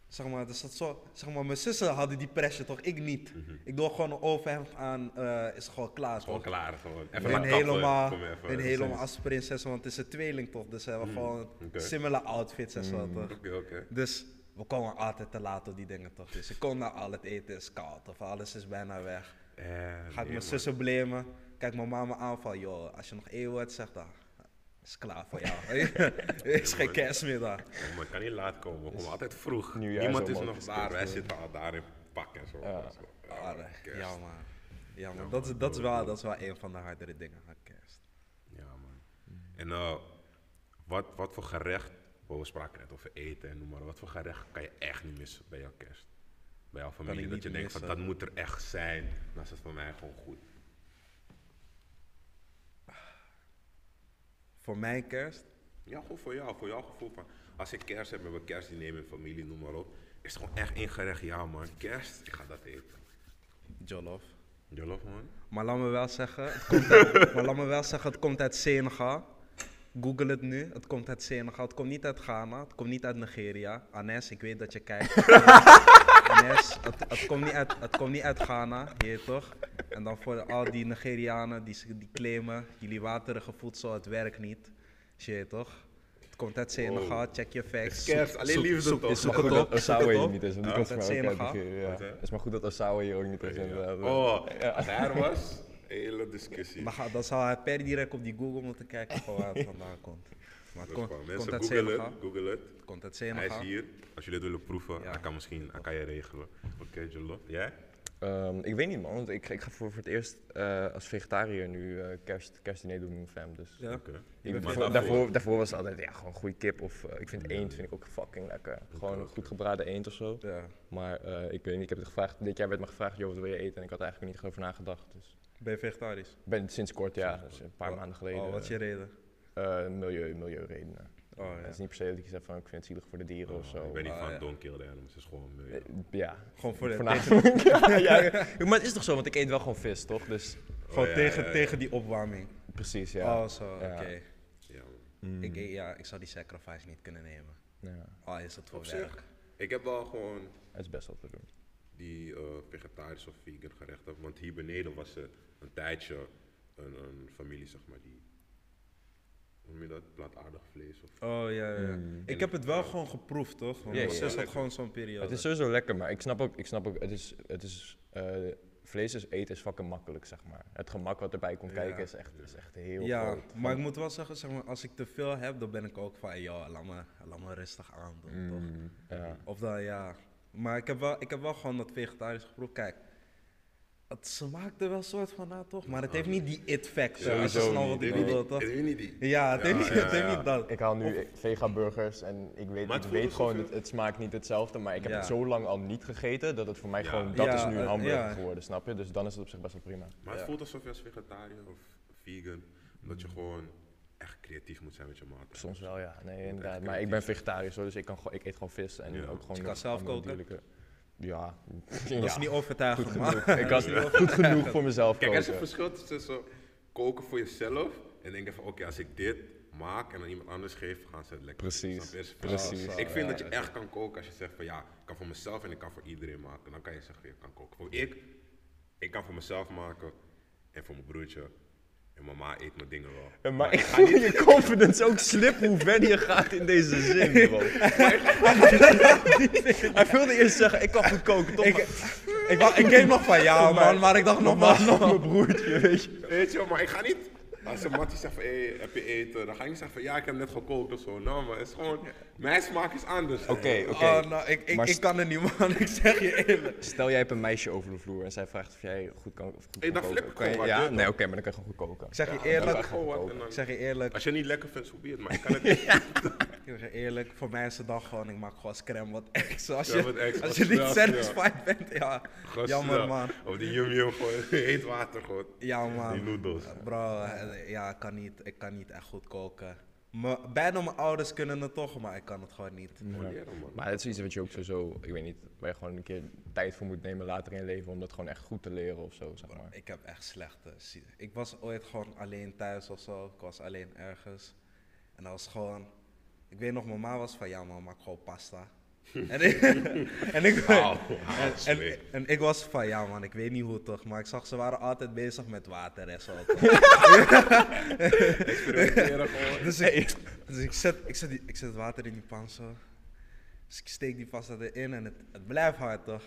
zeg maar, er zat zo, zeg maar, mijn zussen hadden die pressure toch, ik niet. Ik doe gewoon een overhemd aan, eh, is gewoon klaar Gewoon toch. klaar, gewoon. Even kappen. helemaal, hun helemaal als prinsessen, want het is een tweeling toch, dus ze hebben gewoon oké. similar outfits en zo toch. Oké, oké. Dus we komen altijd te laat op die dingen toch. Dus ik kom naar al het eten is koud of alles is bijna weg. Eh, Ga ik nee, mijn zussen blamen. Kijk mijn mama aan van, joh, als je nog woord zegt, dan is klaar voor jou. is geen kerst meer daar. Ja, maar ik kan niet laat komen, we komen altijd vroeg. Niemand is nog is daar, wij eh. zitten al daar in pak en zo. Ja. Ja, Ah, nee. kerst. ja man. Ja man, Ja, dat, is, dat, is wel, dat is wel een van de hardere dingen aan kerst. Ja, man. En eh, wat, wat voor gerecht, oh, we spraken net over eten en noem maar, wat voor gerecht kan je echt niet missen bij jouw kerst? bij jouw familie, dat je denkt van dat moet er echt zijn, dan is het voor mij gewoon goed. Voor mijn kerst, Ja, gewoon voor jou, voor jouw gevoel van, als ik kerst heb met mijn kerstdiner met familie, noem maar op, is het gewoon echt één gerecht, ja man, kerst, ik ga dat eten. jollof. Jollof man. Maar laat me wel zeggen, het komt uit, maar laat me wel zeggen, het komt uit Senegal. Google het nu, het komt uit Senegal. Het komt niet uit Ghana, het komt niet uit Nigeria. Anes, ik weet dat je kijkt. Anes, het, het, komt niet uit, het komt niet uit Ghana, je toch? En dan voor al die Nigerianen die, die claimen, jullie waterige voedsel, het werkt niet. Je toch? Het komt uit Senegal, check je facts. Zoek- alleen zoek- liefde zoek- toch? Het is maar Zoek goed het dat op, Osawa hier niet is, want die komt Uit Senegal. Het is maar goed dat Osawa hier ook niet is. Oh, er was, hele discussie. Maar ga- dan zou hij per direct op die Google moeten kijken van waar het vandaan komt. Maar komt Mensen google Senegal. het, google het. Het komt uit Hij is hier, als jullie het willen proeven, Ja. hij kan misschien, hij kan je regelen. Oké, Jollof. Jij? Ehm, ik weet niet man, want ik, ik ga voor, voor het eerst eh, als vegetariër nu eh kerst, kerstdiner doen met mijn fam. Dus Ja. Ik, voor- daarvoor- daarvoor, daarvoor was het altijd ja, gewoon goede kip of eh, ik vind eend vind ik ook fucking lekker. Gewoon een goed gebraden eend of zo. Ja. Maar eh, ik weet niet, ik heb het gevraagd, dit jaar werd me gevraagd, joh, wat wil je eten? En ik had er eigenlijk niet over nagedacht. Dus Ben je vegetarisch? ik ben sinds kort, ja, dus een paar Wat- maanden geleden. Oh, wat is je reden? eh, milieu, milieuredenen. Oh, Het ja. is niet per se dat ik zeg van ik vind het zielig voor de dieren of zo. Ik ben niet van ja. don't kill the animals, het is gewoon milieu. Eh, Ja, Gewoon voor de, voornamelijk. ja, ja. Maar het is toch zo, want ik eet wel gewoon vis, toch? Dus gewoon Oh, ja, tegen, ja, ja. tegen die opwarming. precies, ja. Oh, zo, oké. Ja. Ja, man. Ik, eet- ja, ik zou die sacrifice niet kunnen nemen. ja, Oh, is het voor werk? ik heb wel gewoon het is best wel te doen. Die eh vegetarisch of vegan gerechten. Want hier beneden was er een tijdje een, een familie, zeg maar, die. Noem je dat? Plantaardig vlees of. Oh, ja, ja. Mm. Ik heb het wel gewoon geproefd, toch? Want Ja, mijn zus had gewoon zo'n periode. Het is sowieso lekker, maar ik snap ook, ik snap ook het is, het is eh, vlees is eten is fucking makkelijk, zeg maar. Het gemak wat erbij komt Ja. kijken is echt, is echt heel ja, groot. maar ik moet wel zeggen, zeg maar, als ik te veel heb, dan ben ik ook van, joh, laat me, laat me rustig aandoen, toch? Mm, ja. Of dan, ja. Maar ik heb wel, ik heb wel gewoon dat vegetarisch geproefd. Kijk, het smaakt er wel soort van na, toch? Maar het heeft niet die it-factor, als je Sowieso snel niet. wat ik bedoel, toch? dit weet niet die. Ja, het heeft Ja, niet, ja, het heeft ja. niet dat. Ik haal nu vega burgers en ik weet, het ik weet gewoon, het, het smaakt niet hetzelfde, maar ik heb Ja. het zo lang al niet gegeten dat het voor mij Ja. gewoon, dat Ja, is nu een hamburger ja. geworden, snap je? Dus dan is het op zich best wel prima. Maar het Ja. voelt alsof je als vegetariër of vegan, dat je gewoon echt creatief moet zijn met je maat. Soms wel, ja. Nee, inderdaad. Maar ik ben vegetarisch hoor, dus ik, kan, gewoon- ik eet gewoon vis en Ja. ook gewoon... Je kan zelf koken? dierlijke- Ja. Dat ja. is niet overtuigend, goed genoeg. Ik kan goed genoeg voor mezelf Kijk, er is een verschil tussen koken voor jezelf en denken van oké, als ik dit maak en aan iemand anders geef, gaan ze het lekker Precies, precies. Ik vind Ja, dat je ja. echt kan koken als je zegt van ja, ik kan voor mezelf en ik kan voor iedereen maken. Dan kan je zeggen, je kan koken. Voor ik, ik kan voor mezelf maken en voor mijn broertje. En mama eet mijn dingen wel. Ja, Maar ik voel je confidence ook slippen hoe ver je gaat in deze zin, bro. Hij wilde eerst zeggen, ik kan goed koken, toch? Ik, ik, ik keek nog van, ja man, maar ik dacht nog maar maar. nog mijn broertje, weet je. Weet je, maar ik ga niet. Als een mattie zegt van, hey, heb je eten? Dan ga ik niet zeggen van, ja, ik heb net gekookt of zo. Nou, maar het is gewoon, mijn smaak is anders. Oké, oké. Oh, nou, ik, ik, Maar ik kan het niet, man. Ik zeg je eerlijk. Stel jij hebt een meisje over de vloer en zij vraagt of jij goed kan of goed Hey, kan dan koken. flip ik Kan je- gewoon wat, Ja, je nee, oké, maar dan kan je gewoon goed koken. Ik zeg je eerlijk, ik zeg je eerlijk, Als je het niet lekker vindt, be het. Maar ik kan het niet. ik zeg je eerlijk, voor mij is het dan gewoon, ik maak gewoon scram wat extra. Als Ja, je, wat extra, als je niet satisfied bent, ja. Jammer, ja. man. Of die yum yum gewoon, heet water gewoon. Ja, man. Die noedels. Bro, eh, ja, ik kan niet, ik kan niet echt goed koken. Me, bijna mijn ouders kunnen het toch, maar ik kan het gewoon niet. Man. Maar het is iets wat je ook sowieso, ik weet niet, waar je gewoon een keer tijd voor moet nemen later in je leven om dat gewoon echt goed te leren of zo, zeg maar. Ik heb echt slechte. Ik was ooit gewoon alleen thuis of zo. Ik was alleen ergens. En dat was gewoon. Ik weet nog, mijn ma was van ja, man, maak gewoon pasta. En, ik, en, ik, en, smeek. en, en ik was van ja, man, ik weet niet hoe toch. Maar ik zag ze waren altijd bezig met water en zo. Dus ik, dus ik, zet, ik, zet die, ik zet het water in die pan zo. Dus ik steek die pasta erin en het, het blijft hard toch.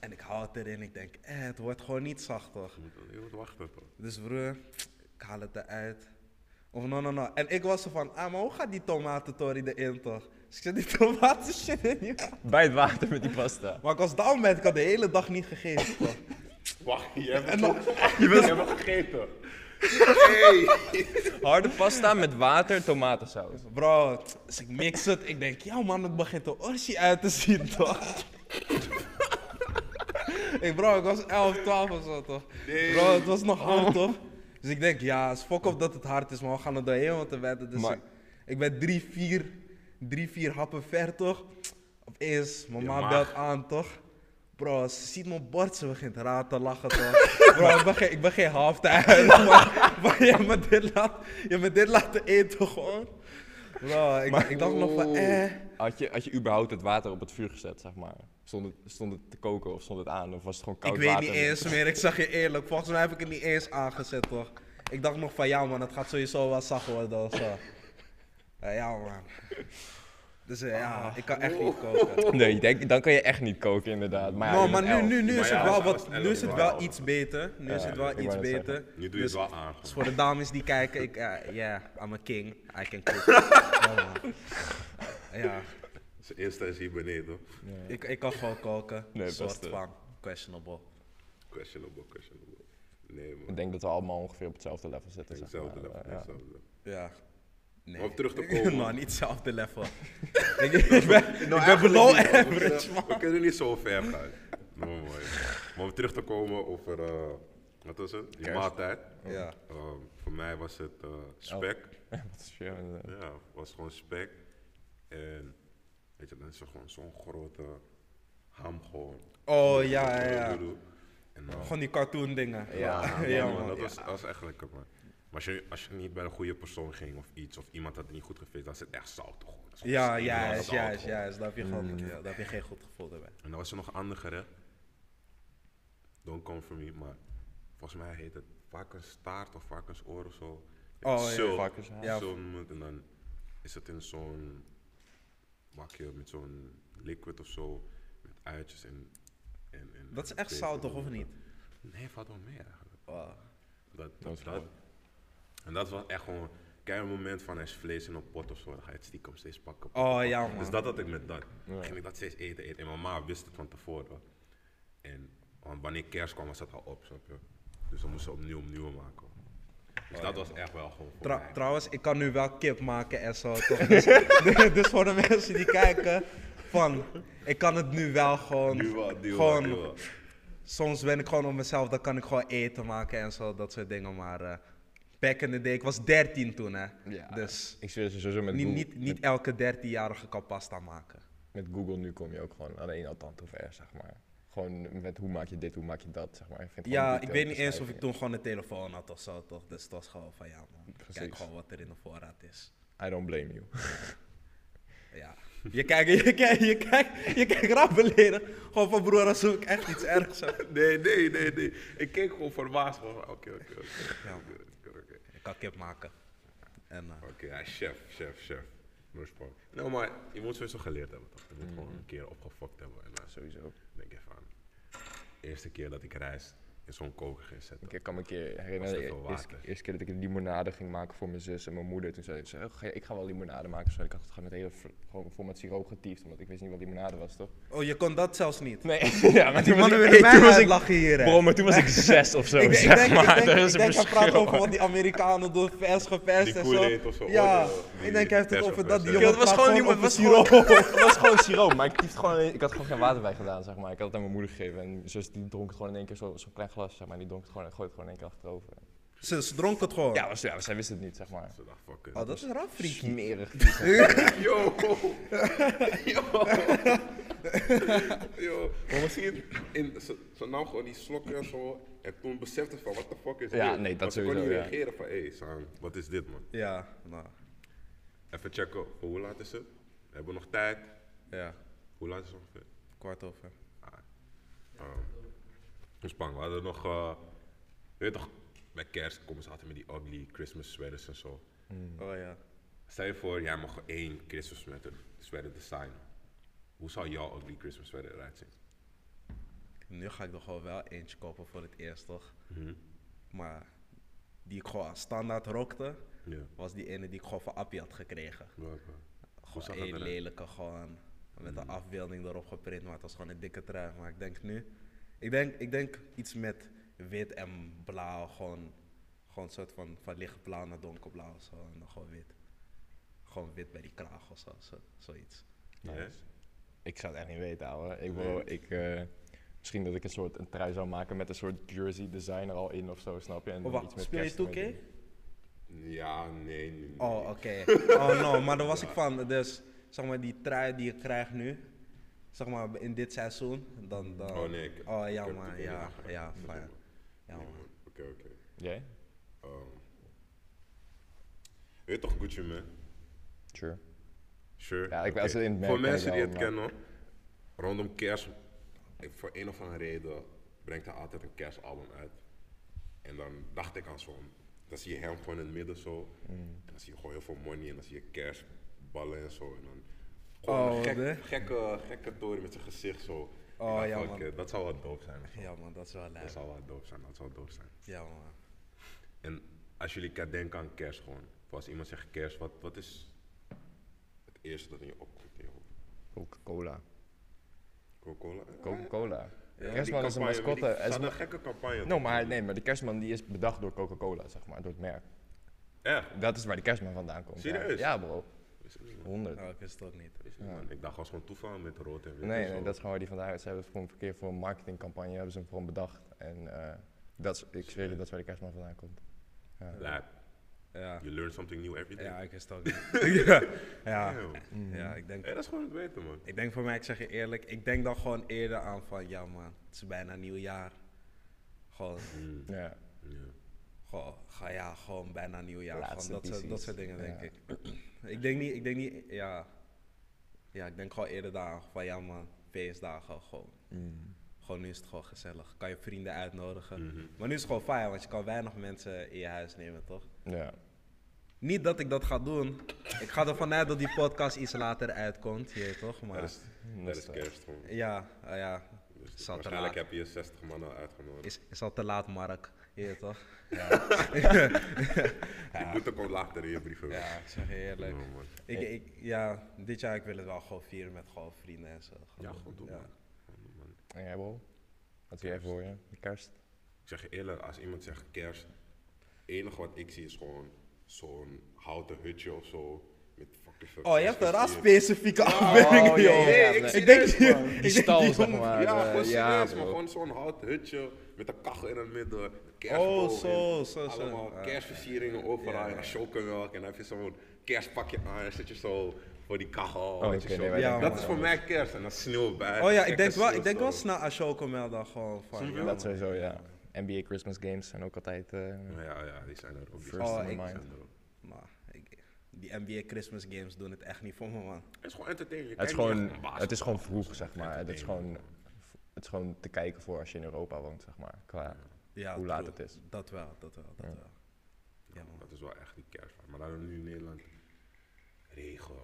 En ik hou het erin. Ik denk, eh, het wordt gewoon niet zacht toch. Je moet- Je moet wachten toch. Dus broer, ik haal het eruit. Of no, no, no. En ik was er van, ah, maar hoe gaat die tomatentory erin toch? Dus ik zet die tomaten shit in die Bij het water met die pasta. Maar ik was down met, ik had de hele dag niet gegeten toch? Wacht, je hebt het, nog- je bent, je hebt het gegeten. Hey. Harde pasta met water, tomatensaus. Bro, dus ik mix het. Ik denk, ja man, het begint er orgie uit te zien toch? Ik bro, ik was 11, 12 of zo toch? Bro, het was nog hard toch? Dus ik denk, ja, is fuck op dat het hard is, maar we gaan er doorheen om te wedden. Dus Maar- ik, ik ben drie, vier, drie, vier happen ver toch? Opeens, mijn Je ma maag. belt aan toch? Bro, ze ziet mijn bord, ze begint raar te lachen toch? Bro, ik ben geen, ik ben geen halftime, maar, maar je me dit laat, je me dit laten eten gewoon. Bro, ik, ik dacht nog van, eh. Had je, had je überhaupt het water op het vuur gezet, zeg maar? Stond het, stond het te koken of stond het aan? Of was het gewoon koud Ik weet water? niet eens meer, ik zeg je eerlijk. Volgens mij heb ik het niet eens aangezet, toch? Ik dacht nog van, ja man, het gaat sowieso wel zacht worden of zo. Ja, ja man. Dus eh, ja, ik kan echt niet koken. Nee, ik denk, dan kan je echt niet koken, inderdaad. Maar, ja, No, maar nu, nu, nu Maar is ja, het wel, wat, nu is het wel iets beter. Nu is het wel iets beter. zeggen. Nu doe je Dus- het wel aan. Dus voor de dames die kijken, ik, ja, yeah, I'm a king. I can cook. Ja, Zijn Insta is hier beneden. ik, ik kan gewoon koken. Nee, Een soort beste. van questionable. Questionable, questionable. Nee man. Ik denk dat we allemaal ongeveer op hetzelfde level zitten. Zeg Hetzelfde maar. level, Ja. hetzelfde level. Ja. Nee. Om terug te komen. nou, niet hetzelfde level. ik, ik ben, ik ben below We average, kunnen, man. we kunnen niet zo ver gaan. Nou, mooi. Maar om terug te komen over, eh, wat was het? Die maaltijd. Ja. Ehm, voor mij was het eh, spek. Wat is je, eh, Ja, het was gewoon spek. En weet je, dan is er gewoon zo'n grote ham gewoon. Oh, ja, ja, ja. En Gewoon die cartoon dingen. Ja, ja, ja, man. man, dat, was, dat was echt lekker, man. Maar als je, als je niet bij de goede persoon ging of iets, of iemand had het niet goed gefeest, dan is het echt zout gewoon. Ja, juist, juist, juist. Daar heb je gewoon ja, daar heb je geen goed gevoel bij. En dan was er nog een ander gerecht. Don't come for me, maar volgens mij heet het varkensstaart of varkensoor of zo. Oh, ja, Zo. Ja. zo noem het. En dan is het in zo'n bakje met zo'n liquid of zo, met uitjes en... en, en Dat is echt zout toch, of niet? Nee, valt wel mee eigenlijk. Oh. Dat, Dat dat, is dat, mooi. En dat was echt gewoon... Een moment van is vlees in een pot of zo, dan ga je het stiekem steeds pakken. Oh, ja, pakken. man. Dus dat had ik met dat. Ja. Ging ik dat steeds eten, eten. En mijn ma wist het van tevoren. En want wanneer kerst kwam, was dat al op, snap je? Dus dan moesten we opnieuw, opnieuw maken. Dus dat was echt wel gewoon Tra- mij. trouwens, ik kan nu wel kip maken en zo. Toch? Dus, dus voor de mensen die kijken, van, ik kan het nu wel gewoon. Nu wel, nu gewoon nu wel. soms ben ik gewoon op mezelf, dan kan ik gewoon eten maken en zo, dat soort dingen. Maar eh back in the day, ik was 13 toen, hè. Ja. Dus Ik zweer ze sowieso met niet, Google. niet, niet elke 13-jarige kan pasta maken. Met Google nu kom je ook gewoon aan één tand hoe ver, zeg maar. Gewoon met hoe maak je dit, hoe maak je dat, zeg maar. Ik vind Ja, ik weet niet eens of ik toen gewoon een telefoon had of zo, toch? Dus het was gewoon van, ja man, kijk Precies. gewoon wat er in de voorraad is. I don't blame you. Ja. Je kijkt, je kijkt, je kijkt, je kijkt. Gewoon van broer, alsof ik echt iets ergs. Nee, nee, nee, nee. Ik keek gewoon verbaasd van, oké, oké, oké. Ja. Oké, oké. Ik kan kip maken. En, eh, Oké, ja, chef, chef, chef. No. Nou, maar je moet sowieso geleerd hebben, toch? Je moet gewoon een keer opgefokt hebben. En dan Sowieso. denk je van, de eerste keer dat ik reis in zo'n koker ging zetten. Ik kan me een keer herinneren, de eerste, keer dat ik een limonade ging maken voor mijn zus en mijn moeder. Toen zei ze, oh, ik ga wel limonade maken. Dus ik had het gewoon met hele, gewoon vol met siroop getiefd, omdat ik wist niet wat limonade was, toch? Oh, je kon dat zelfs niet? Nee, ja, maar Die toen was mannen ik, hey, toen was ik, uitlachen hier, hè. bro, maar toen was ik zes of zo, Ik, ik zeg denk, maar. ik denk, Er ik denk hij praat verschil. over wat die Amerikanen doen, vers geperst Die en zo. Of zo, Ja, ik denk hij heeft het over dat die jongen het was gewoon, het was siroop. het was gewoon siroop, maar ik, gewoon, ik had gewoon geen water bij gedaan, zeg maar. Ik had het aan mijn moeder gegeven en mijn zus die dronk het gewoon in één keer zo- zo'n klein glas, zeg maar. Die dronk het gewoon en gooit het gewoon in één keer achterover. Ze, ze dronk het gewoon. Ja, was, ja, zij wist het niet, zeg maar. Ze dacht, fuck it. Oh, dat is rap, freaky. Smerig. Yo! Yo! Yo! Maar misschien, in, ze, ze nam gewoon die slokken en zo. En toen besefte ze van, what the fuck is Ja, dit? nee, dat Maar ze kon sowieso, niet ja. reageren van, hé, hey, Sam, wat is dit, man? Ja, nou, Even checken, voor hoe laat is het? We hebben nog tijd. ja, Hoe laat is het ongeveer? kwart over. Um, We hadden nog, eh, je weet toch, bij kerst komen ze altijd met die ugly Christmas sweaters en zo. Oh ja. Stel je voor, jij mag één Christmas sweater, sweater designen. Hoe zou jouw ugly Christmas sweater eruit zien? Nu ga ik er gewoon wel eentje kopen voor het eerst, toch? Mhm. Maar die ik gewoon standaard rokte, Ja. was die ene die ik gewoon van Appie had gekregen. Welke? Gewoon eruit? lelijke, gewoon met een afbeelding erop geprint, maar het was gewoon een dikke trui. Maar ik denk nu, ik denk, ik denk iets met wit en blauw, gewoon, gewoon een soort van, van lichtblauw naar donkerblauw of zo, en dan gewoon wit. Gewoon wit bij die kraag of zo, zo zoiets. Ja? Ik zou het echt niet weten, ouwe. Ik, Nee. bro, ik, eh, Misschien dat ik een soort een trui zou maken met een soort jersey design er al in of zo, snap je? En Oh, dan wacht, iets met speel je kerst ermee 2K? doen. Ja, nee, nee. nee. Oh, oké. Oh, no, maar daar was ik van. Dus, zeg maar, die trui die ik krijg nu, zeg maar, in dit seizoen, dan... dan Oh, nee, ik- Oh, ja, niet ja, ja, fijn. Ja, man. Oké, oké. Jij? Ehm, je weet toch Gucci man? Sure. Sure. Ja, ik- het in het merk Voor mensen die het maar- kennen, rondom kerst, ik- voor een of andere reden brengt hij altijd een kerstalbum uit. En dan dacht ik aan zo'n, dan zie je hem gewoon in het midden zo. Mm. Dan zie je gewoon heel veel money en dan zie je kerstballen en zo. En dan Oh, een gek, nee? gekke, gekke toren met zijn gezicht zo. Oh, ja, man. it, dat zou wel dope zijn. zo. Ja, man, dat is wel Dat leuk. zou wel dope zijn, dat zou dope zijn. Ja, man. En als jullie denken aan kerst gewoon, of als iemand zegt kerst, wat, wat is het eerste dat in je opkomt in je hoofd? Coca-Cola. Coca-Cola? Coca-Cola. Ja, kerstman is een mascotte. Ze is een- gekke campagne. No, maar nee, maar de kerstman die is bedacht door Coca-Cola, zeg maar, door het merk. Echt? Dat is waar de kerstman vandaan komt. Serieus? Ja, bro. Wist ik niet, man. 100. Oh, ik wist het ook niet. Wist ik niet, man. Ik dacht, was gewoon toeval met rood en wit. en Nee, zo. nee, dat is gewoon waar die vandaan is. Ze hebben het gewoon verkeerd voor een marketingcampagne hebben ze hem gewoon bedacht. En eh, dat is, ik zweer je, dat is waar de kerstman vandaan komt. Ja. Ja. You learn something new every day. Ja, ik wist ook niet. ja. Ja. Damn. ja, ik denk... Hey, dat is gewoon het weten, man. Ik denk voor mij, ik zeg je eerlijk, ik denk dan gewoon eerder aan van, ja man, het is bijna nieuwjaar. Gewoon, Mm, Ja. ja. Gewoon, ga, ja, gewoon bijna nieuwjaar. Gewoon Laatste dat, soort, dat soort dingen, denk Ja. ik. ik denk niet, ik denk niet, ja. Ja, ik denk gewoon eerder daar van, ja man, feestdagen, gewoon. Mm. Gewoon nu is het gewoon gezellig. Kan je vrienden uitnodigen. Mhm. Maar nu is het gewoon fijn, want je kan weinig mensen in je huis nemen, toch? Ja. Niet dat ik dat ga doen. Ik ga ervan uit dat die podcast iets later uitkomt, hier toch? Maar Dat is, dat is kerst gewoon. ja, ah ja, Dus waarschijnlijk heb je 60 man al uitgenodigd. is, is al te laat, Mark. Hier toch? Die boete komt later in je brieven. Ja, ik zeg je eerlijk. No, man. Ik, ik, ja, dit jaar ik wil het wel gewoon vieren met gewoon vrienden en zo. Ja, gewoon doen, Ja. man. Gewoon doen, man. En jij, bro? Wat zie jij voor je? De kerst? Ik zeg je eerlijk, als iemand zegt kerst, het enige wat ik zie is gewoon zo'n houten hutje of zo. Oh, je hebt een ras kerstversiering. specifieke afbeelding, oh, ja, joh. ja, ja, ik nee. denk, serieus, man. ik Die denk stal, die zeg maar. Ja, de- gewoon ja, serieus, maar gewoon zo'n houten hutje met een kachel in het midden. Oh, zo, en zo, zo. Allemaal Ah. kerstversieringen overal en chocomelk en dan heb je zo'n kerstpakje aan en zit je zo voor die kachel. Oh, zo. nee, wij Ja, denken dat is voor mij kerst en dan sneeuw bij. Oh ja, ik denk wel, ik denk wel snel aan Chocomel dan gewoon van. Ja, Dat sowieso, ja. NBA Christmas games zijn ook altijd... eh, Ja, ja, die zijn er ook. Die First Oh, in my ik- mind. zijn er ook. Maar ik, die NBA Christmas games doen het echt niet voor me, man. Het is gewoon entertaining. Je Het is, gewoon, het is gewoon vroeg, zeg maar. Het is gewoon, het is gewoon te kijken voor als je in Europa woont, zeg maar. Qua, Ja, Hoe laat true. het is. Dat wel, dat wel, dat Ja. wel. Ja, man. Dat is wel echt die kerst. Maar dan nu in Nederland. Regen,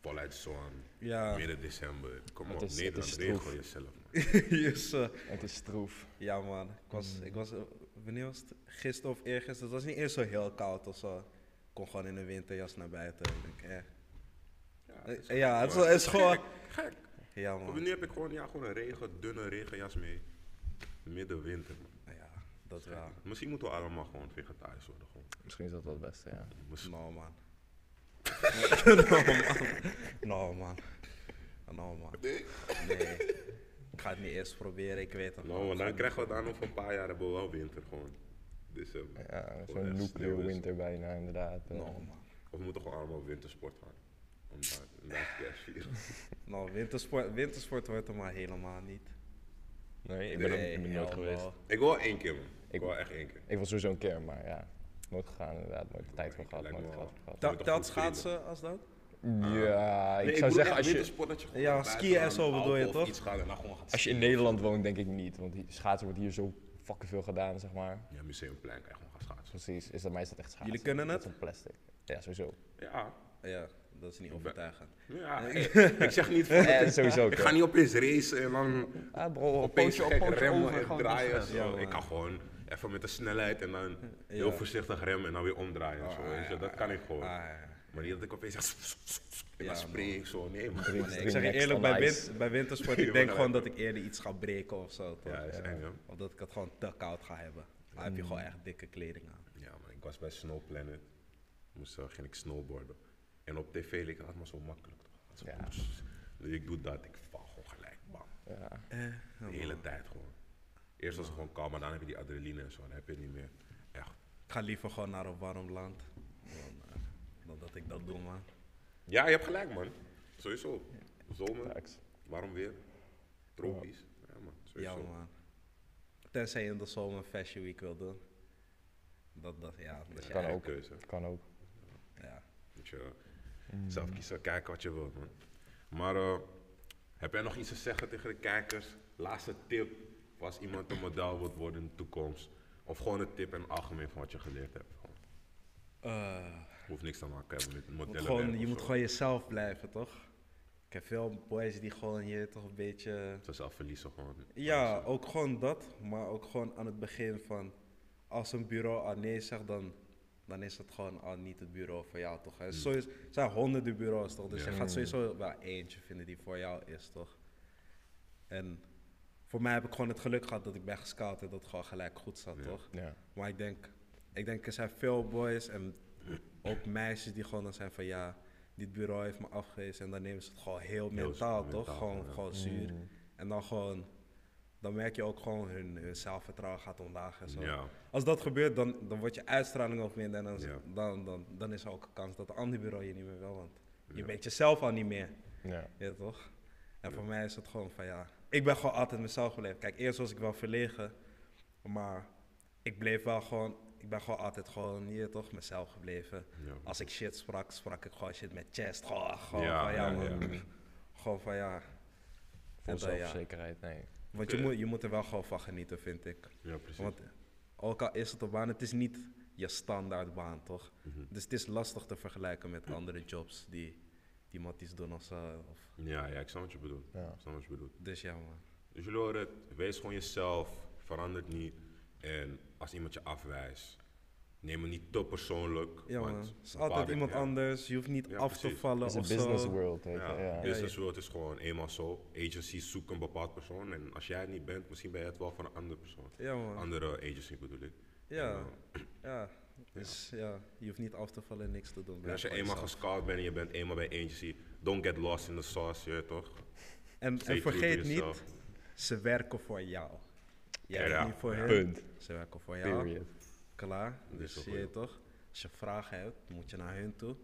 voluit zon, Ja, midden december. Kom op, is- Nederland, regel jezelf. Man. yes, het is stroef. ja man. Ik was, ik was, eh, wanneer was het? Gisteren of eergisteren. Het was niet eens zo heel koud of zo. Ik kon gewoon in een winterjas naar buiten. Ik denk, eh. Eh, Ja, het is, het is gewoon... Gek. Ja man. Nu heb ik gewoon, ja, gewoon een regen, dunne regenjas mee. Midden winter, man. Ja, dat wel. Misschien moeten we allemaal gewoon vegetarisch worden. Gewoon. Misschien is dat wel het beste, ja. Misschien- No man. no man. No man. No man. Nee. Ik ga het niet eerst proberen, ik weet het wel. want dan krijgen we dan over een paar jaar hebben we wel winter gewoon. December. Ja, zo'n nuclear winter bijna, inderdaad. eh. No man. Of we moeten gewoon allemaal wintersport gaan. Om daar vieren. Nou, wintersport, wintersport wordt er maar helemaal niet. Nee, ik ben er Nee, ik ben er nooit geweest. Ik wil één keer, man. Ik Ik- wil echt één keer. Ik was sowieso een keer, maar ja, nooit gegaan inderdaad. Nooit de tijd voor gehad, nooit gehad vrienden. schaatsen als dat? Ja, ik Nee, zou zeggen als je, wintersport dat je gewoon Ja, skiën en zo bedoel je toch? als je in. Nederland woont, denk ik niet. Want schaatsen wordt hier zo fucking veel gedaan, zeg maar. Ja, museumplein kan je gewoon gaan schaatsen. Precies, is dat mij is dat echt schaatsen. Jullie kunnen Dat het? is een plastic. Ja, sowieso. Ja. Ja, dat is niet overtuigend. Ja, ik zeg niet van, Eh, sowieso. ik ga niet opeens racen en dan Ah bro, opeens op, remmen en draaien. Zo. Ja, ik kan gewoon even met de snelheid en dan heel Ja. voorzichtig remmen en dan weer omdraaien. en zo, Ah, ja, Dat kan ik gewoon. Ah, ja. Maar niet dat ik opeens zeg en Ja, dan spring ik zo. Nee drie ik zeg je eerlijk, bij, win- bij wintersport, ik denk gewoon dat ik eerder iets ga breken of zo. Toch? Ja, is eng hè. Of dat ik het gewoon te koud ga hebben. Dan heb je gewoon echt dikke kleding aan. Ja, maar ik was bij Snow Planet. Moest, eh, ging ik snowboarden. En op tv leek het allemaal zo makkelijk. Toch? Zo, Ja. Dus ik doe dat, ik val gewoon gelijk. bam. Ja. Eh, De hele tijd gewoon. Eerst was het gewoon kalm, maar dan heb je die adrenaline en zo. Dan heb je het niet meer. Echt. Ik ga liever gewoon naar een warm land. Dan, dat ik dat doe, man. Ja, je hebt gelijk, man. Sowieso. Zomer, warm weer, tropisch. Ja, man. Ja, Sowieso. man. Tenzij je in de zomer een fashion week wil doen. Dat, dat, ja, dat is Kan ook. keuze. Kan ook. Ja. Moet je zelf kiezen, kijken wat je wilt, man. Maar eh, heb jij nog iets te zeggen tegen de kijkers? Laatste tip voor als iemand een model wilt worden in de toekomst. Of gewoon een tip in het algemeen van wat je geleerd hebt. Hoeft niks te maken hebben met je moet modellen. gewoon, je moet gewoon jezelf blijven, toch? Ik heb veel boys die gewoon hier toch een beetje... Zelf verliezen gewoon. Ja, ook gewoon dat. Maar ook gewoon aan het begin van... Als een bureau al nee zegt, dan, dan is het gewoon al niet het bureau voor jou, toch? Er sowieso- er zijn honderden bureaus, toch? Dus Ja. je gaat sowieso wel eentje vinden die voor jou is, toch? En voor mij heb ik gewoon het geluk gehad dat ik ben gescout en dat het gewoon gelijk goed zat, Ja. toch? Ja. Maar ik denk, ik denk er zijn veel boys en ook meisjes die gewoon dan zijn van ja, dit bureau heeft me afgewezen en dan nemen ze het gewoon heel Heel mentaal, mentaal, toch? Gewoon, ja. gewoon zuur. En dan gewoon, dan merk je ook gewoon hun, hun zelfvertrouwen gaat omlaag en zo. Ja. Als dat gebeurt, dan, dan wordt je uitstraling ook minder en dan, Ja. dan, dan, dan is er ook een kans dat een ander bureau je niet meer wil, want je bent jezelf al niet meer. Ja. Ja, toch? En voor mij is het gewoon van ja, ik ben gewoon altijd mezelf gebleven. Kijk, eerst was ik wel verlegen, maar ik bleef wel gewoon, ik ben gewoon altijd gewoon hier toch mezelf gebleven. Ja. Als ik shit sprak, sprak ik gewoon shit met chest. Gewoon, gewoon Ja, van ja, ja, man. ja. Gewoon van ja. Vol zelfverzekerheid, nee. Want je moet, je moet er wel gewoon van genieten, vind ik. Ja, precies. Want ook al is het een baan, het is niet je standaard baan, toch? Mhm. Dus het is lastig te vergelijken met andere jobs die, die matties doen of zo. Of, Ja, ja, ik snap wat je bedoelt. Ja. Ik snap wat je bedoelt. dus ja, man. Dus jullie horen het, wees gewoon jezelf, verander het niet. En als iemand je afwijst, neem het niet te persoonlijk. Ja, want man. Het is altijd iemand ja. anders. Je hoeft niet Ja, af te vallen Het is een business zo. world. Ja, Ja. business world is gewoon eenmaal zo. Agencies zoeken een bepaald persoon. En als jij het niet bent, misschien ben je het wel van een andere persoon. Ja, man. Andere agency bedoel ik. Ja. En, eh, Ja. Dus ja, je hoeft niet af te vallen en niks te doen. En als je eenmaal gescout bent en je bent eenmaal bij agency, don't get lost in the sauce, je toch? En, vergeet niet, ze werken voor jou. Jij Ja, niet voor hen. Punt. Ze werken voor jou. Period. Klaar. Dat Dus toch je toch, als je vragen hebt, dan moet je naar hun toe.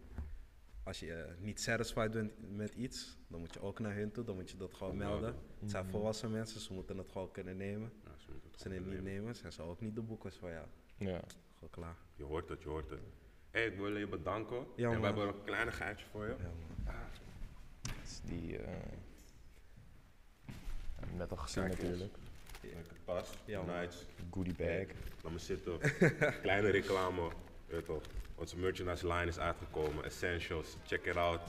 Als je eh, niet satisfied bent met iets, dan moet je ook naar hun toe. Dan moet je dat gewoon melden. Het zijn volwassen mensen, ze moeten het gewoon kunnen nemen. Ja, ze moeten het Als ze gewoon het niet nemen. nemen, zijn ze ook niet de boekers voor jou. Ja. Gewoon klaar. Je hoort het, je hoort het. Hey, ik wil je bedanken. Ja, en we hebben een kleine geitje voor je. Ja, man. Dat is die... eh, net al gezien Kijk natuurlijk. Lekker pas, Ja, nice. Goodie bag. Laat me zitten. Kleine reclame, weet toch. Onze merchandise line is uitgekomen. Essentials, check it out.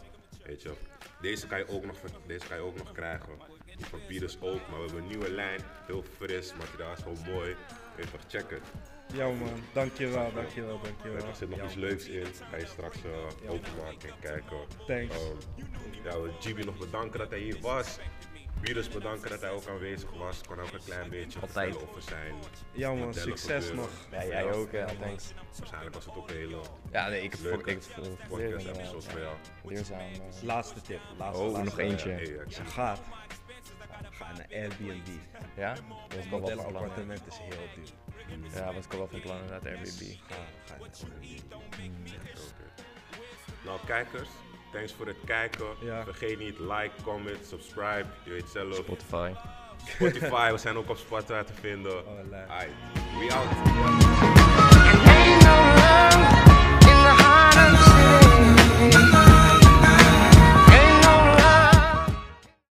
Weet je. Deze kan je ook nog, deze kan je ook nog krijgen. Die van Piers ook, maar we hebben een nieuwe lijn. Heel fris, materiaal is heel mooi. Weet toch, check het. Ja man, dankjewel, dankjewel, dankjewel. Er zit nog Ja, iets leuks in. Ga je straks eh, openmaken en kijken. Thanks. Ehm, ja, we GB nog bedanken dat hij hier was. Virus bedanken dat hij ook aanwezig was. Kon ook een klein beetje Altijd. vertellen over zijn Ja man, succes nog. Ja, jij ook, ja, thanks. Waarschijnlijk was het ook een hele Ja, nee, ik heb leuke ik heb het podcast episode voor jou. Leerzaam. eh. Laatste tip, laatste, Oh, laatste nog eentje. Hey, je gaat, ga naar Airbnb. Ja? Dat was Het wel wat model van plan. hè. appartement is heel duur. Ja, was ik al wel van plan inderdaad, Airbnb. Ga, ga naar Airbnb. Oké. Nou, kijkers, Thanks voor het kijken. Vergeet niet, like, comment, subscribe. Je weet zelf. Spotify. Spotify, we zijn ook op Spotify te vinden. Oh, Alright, we out.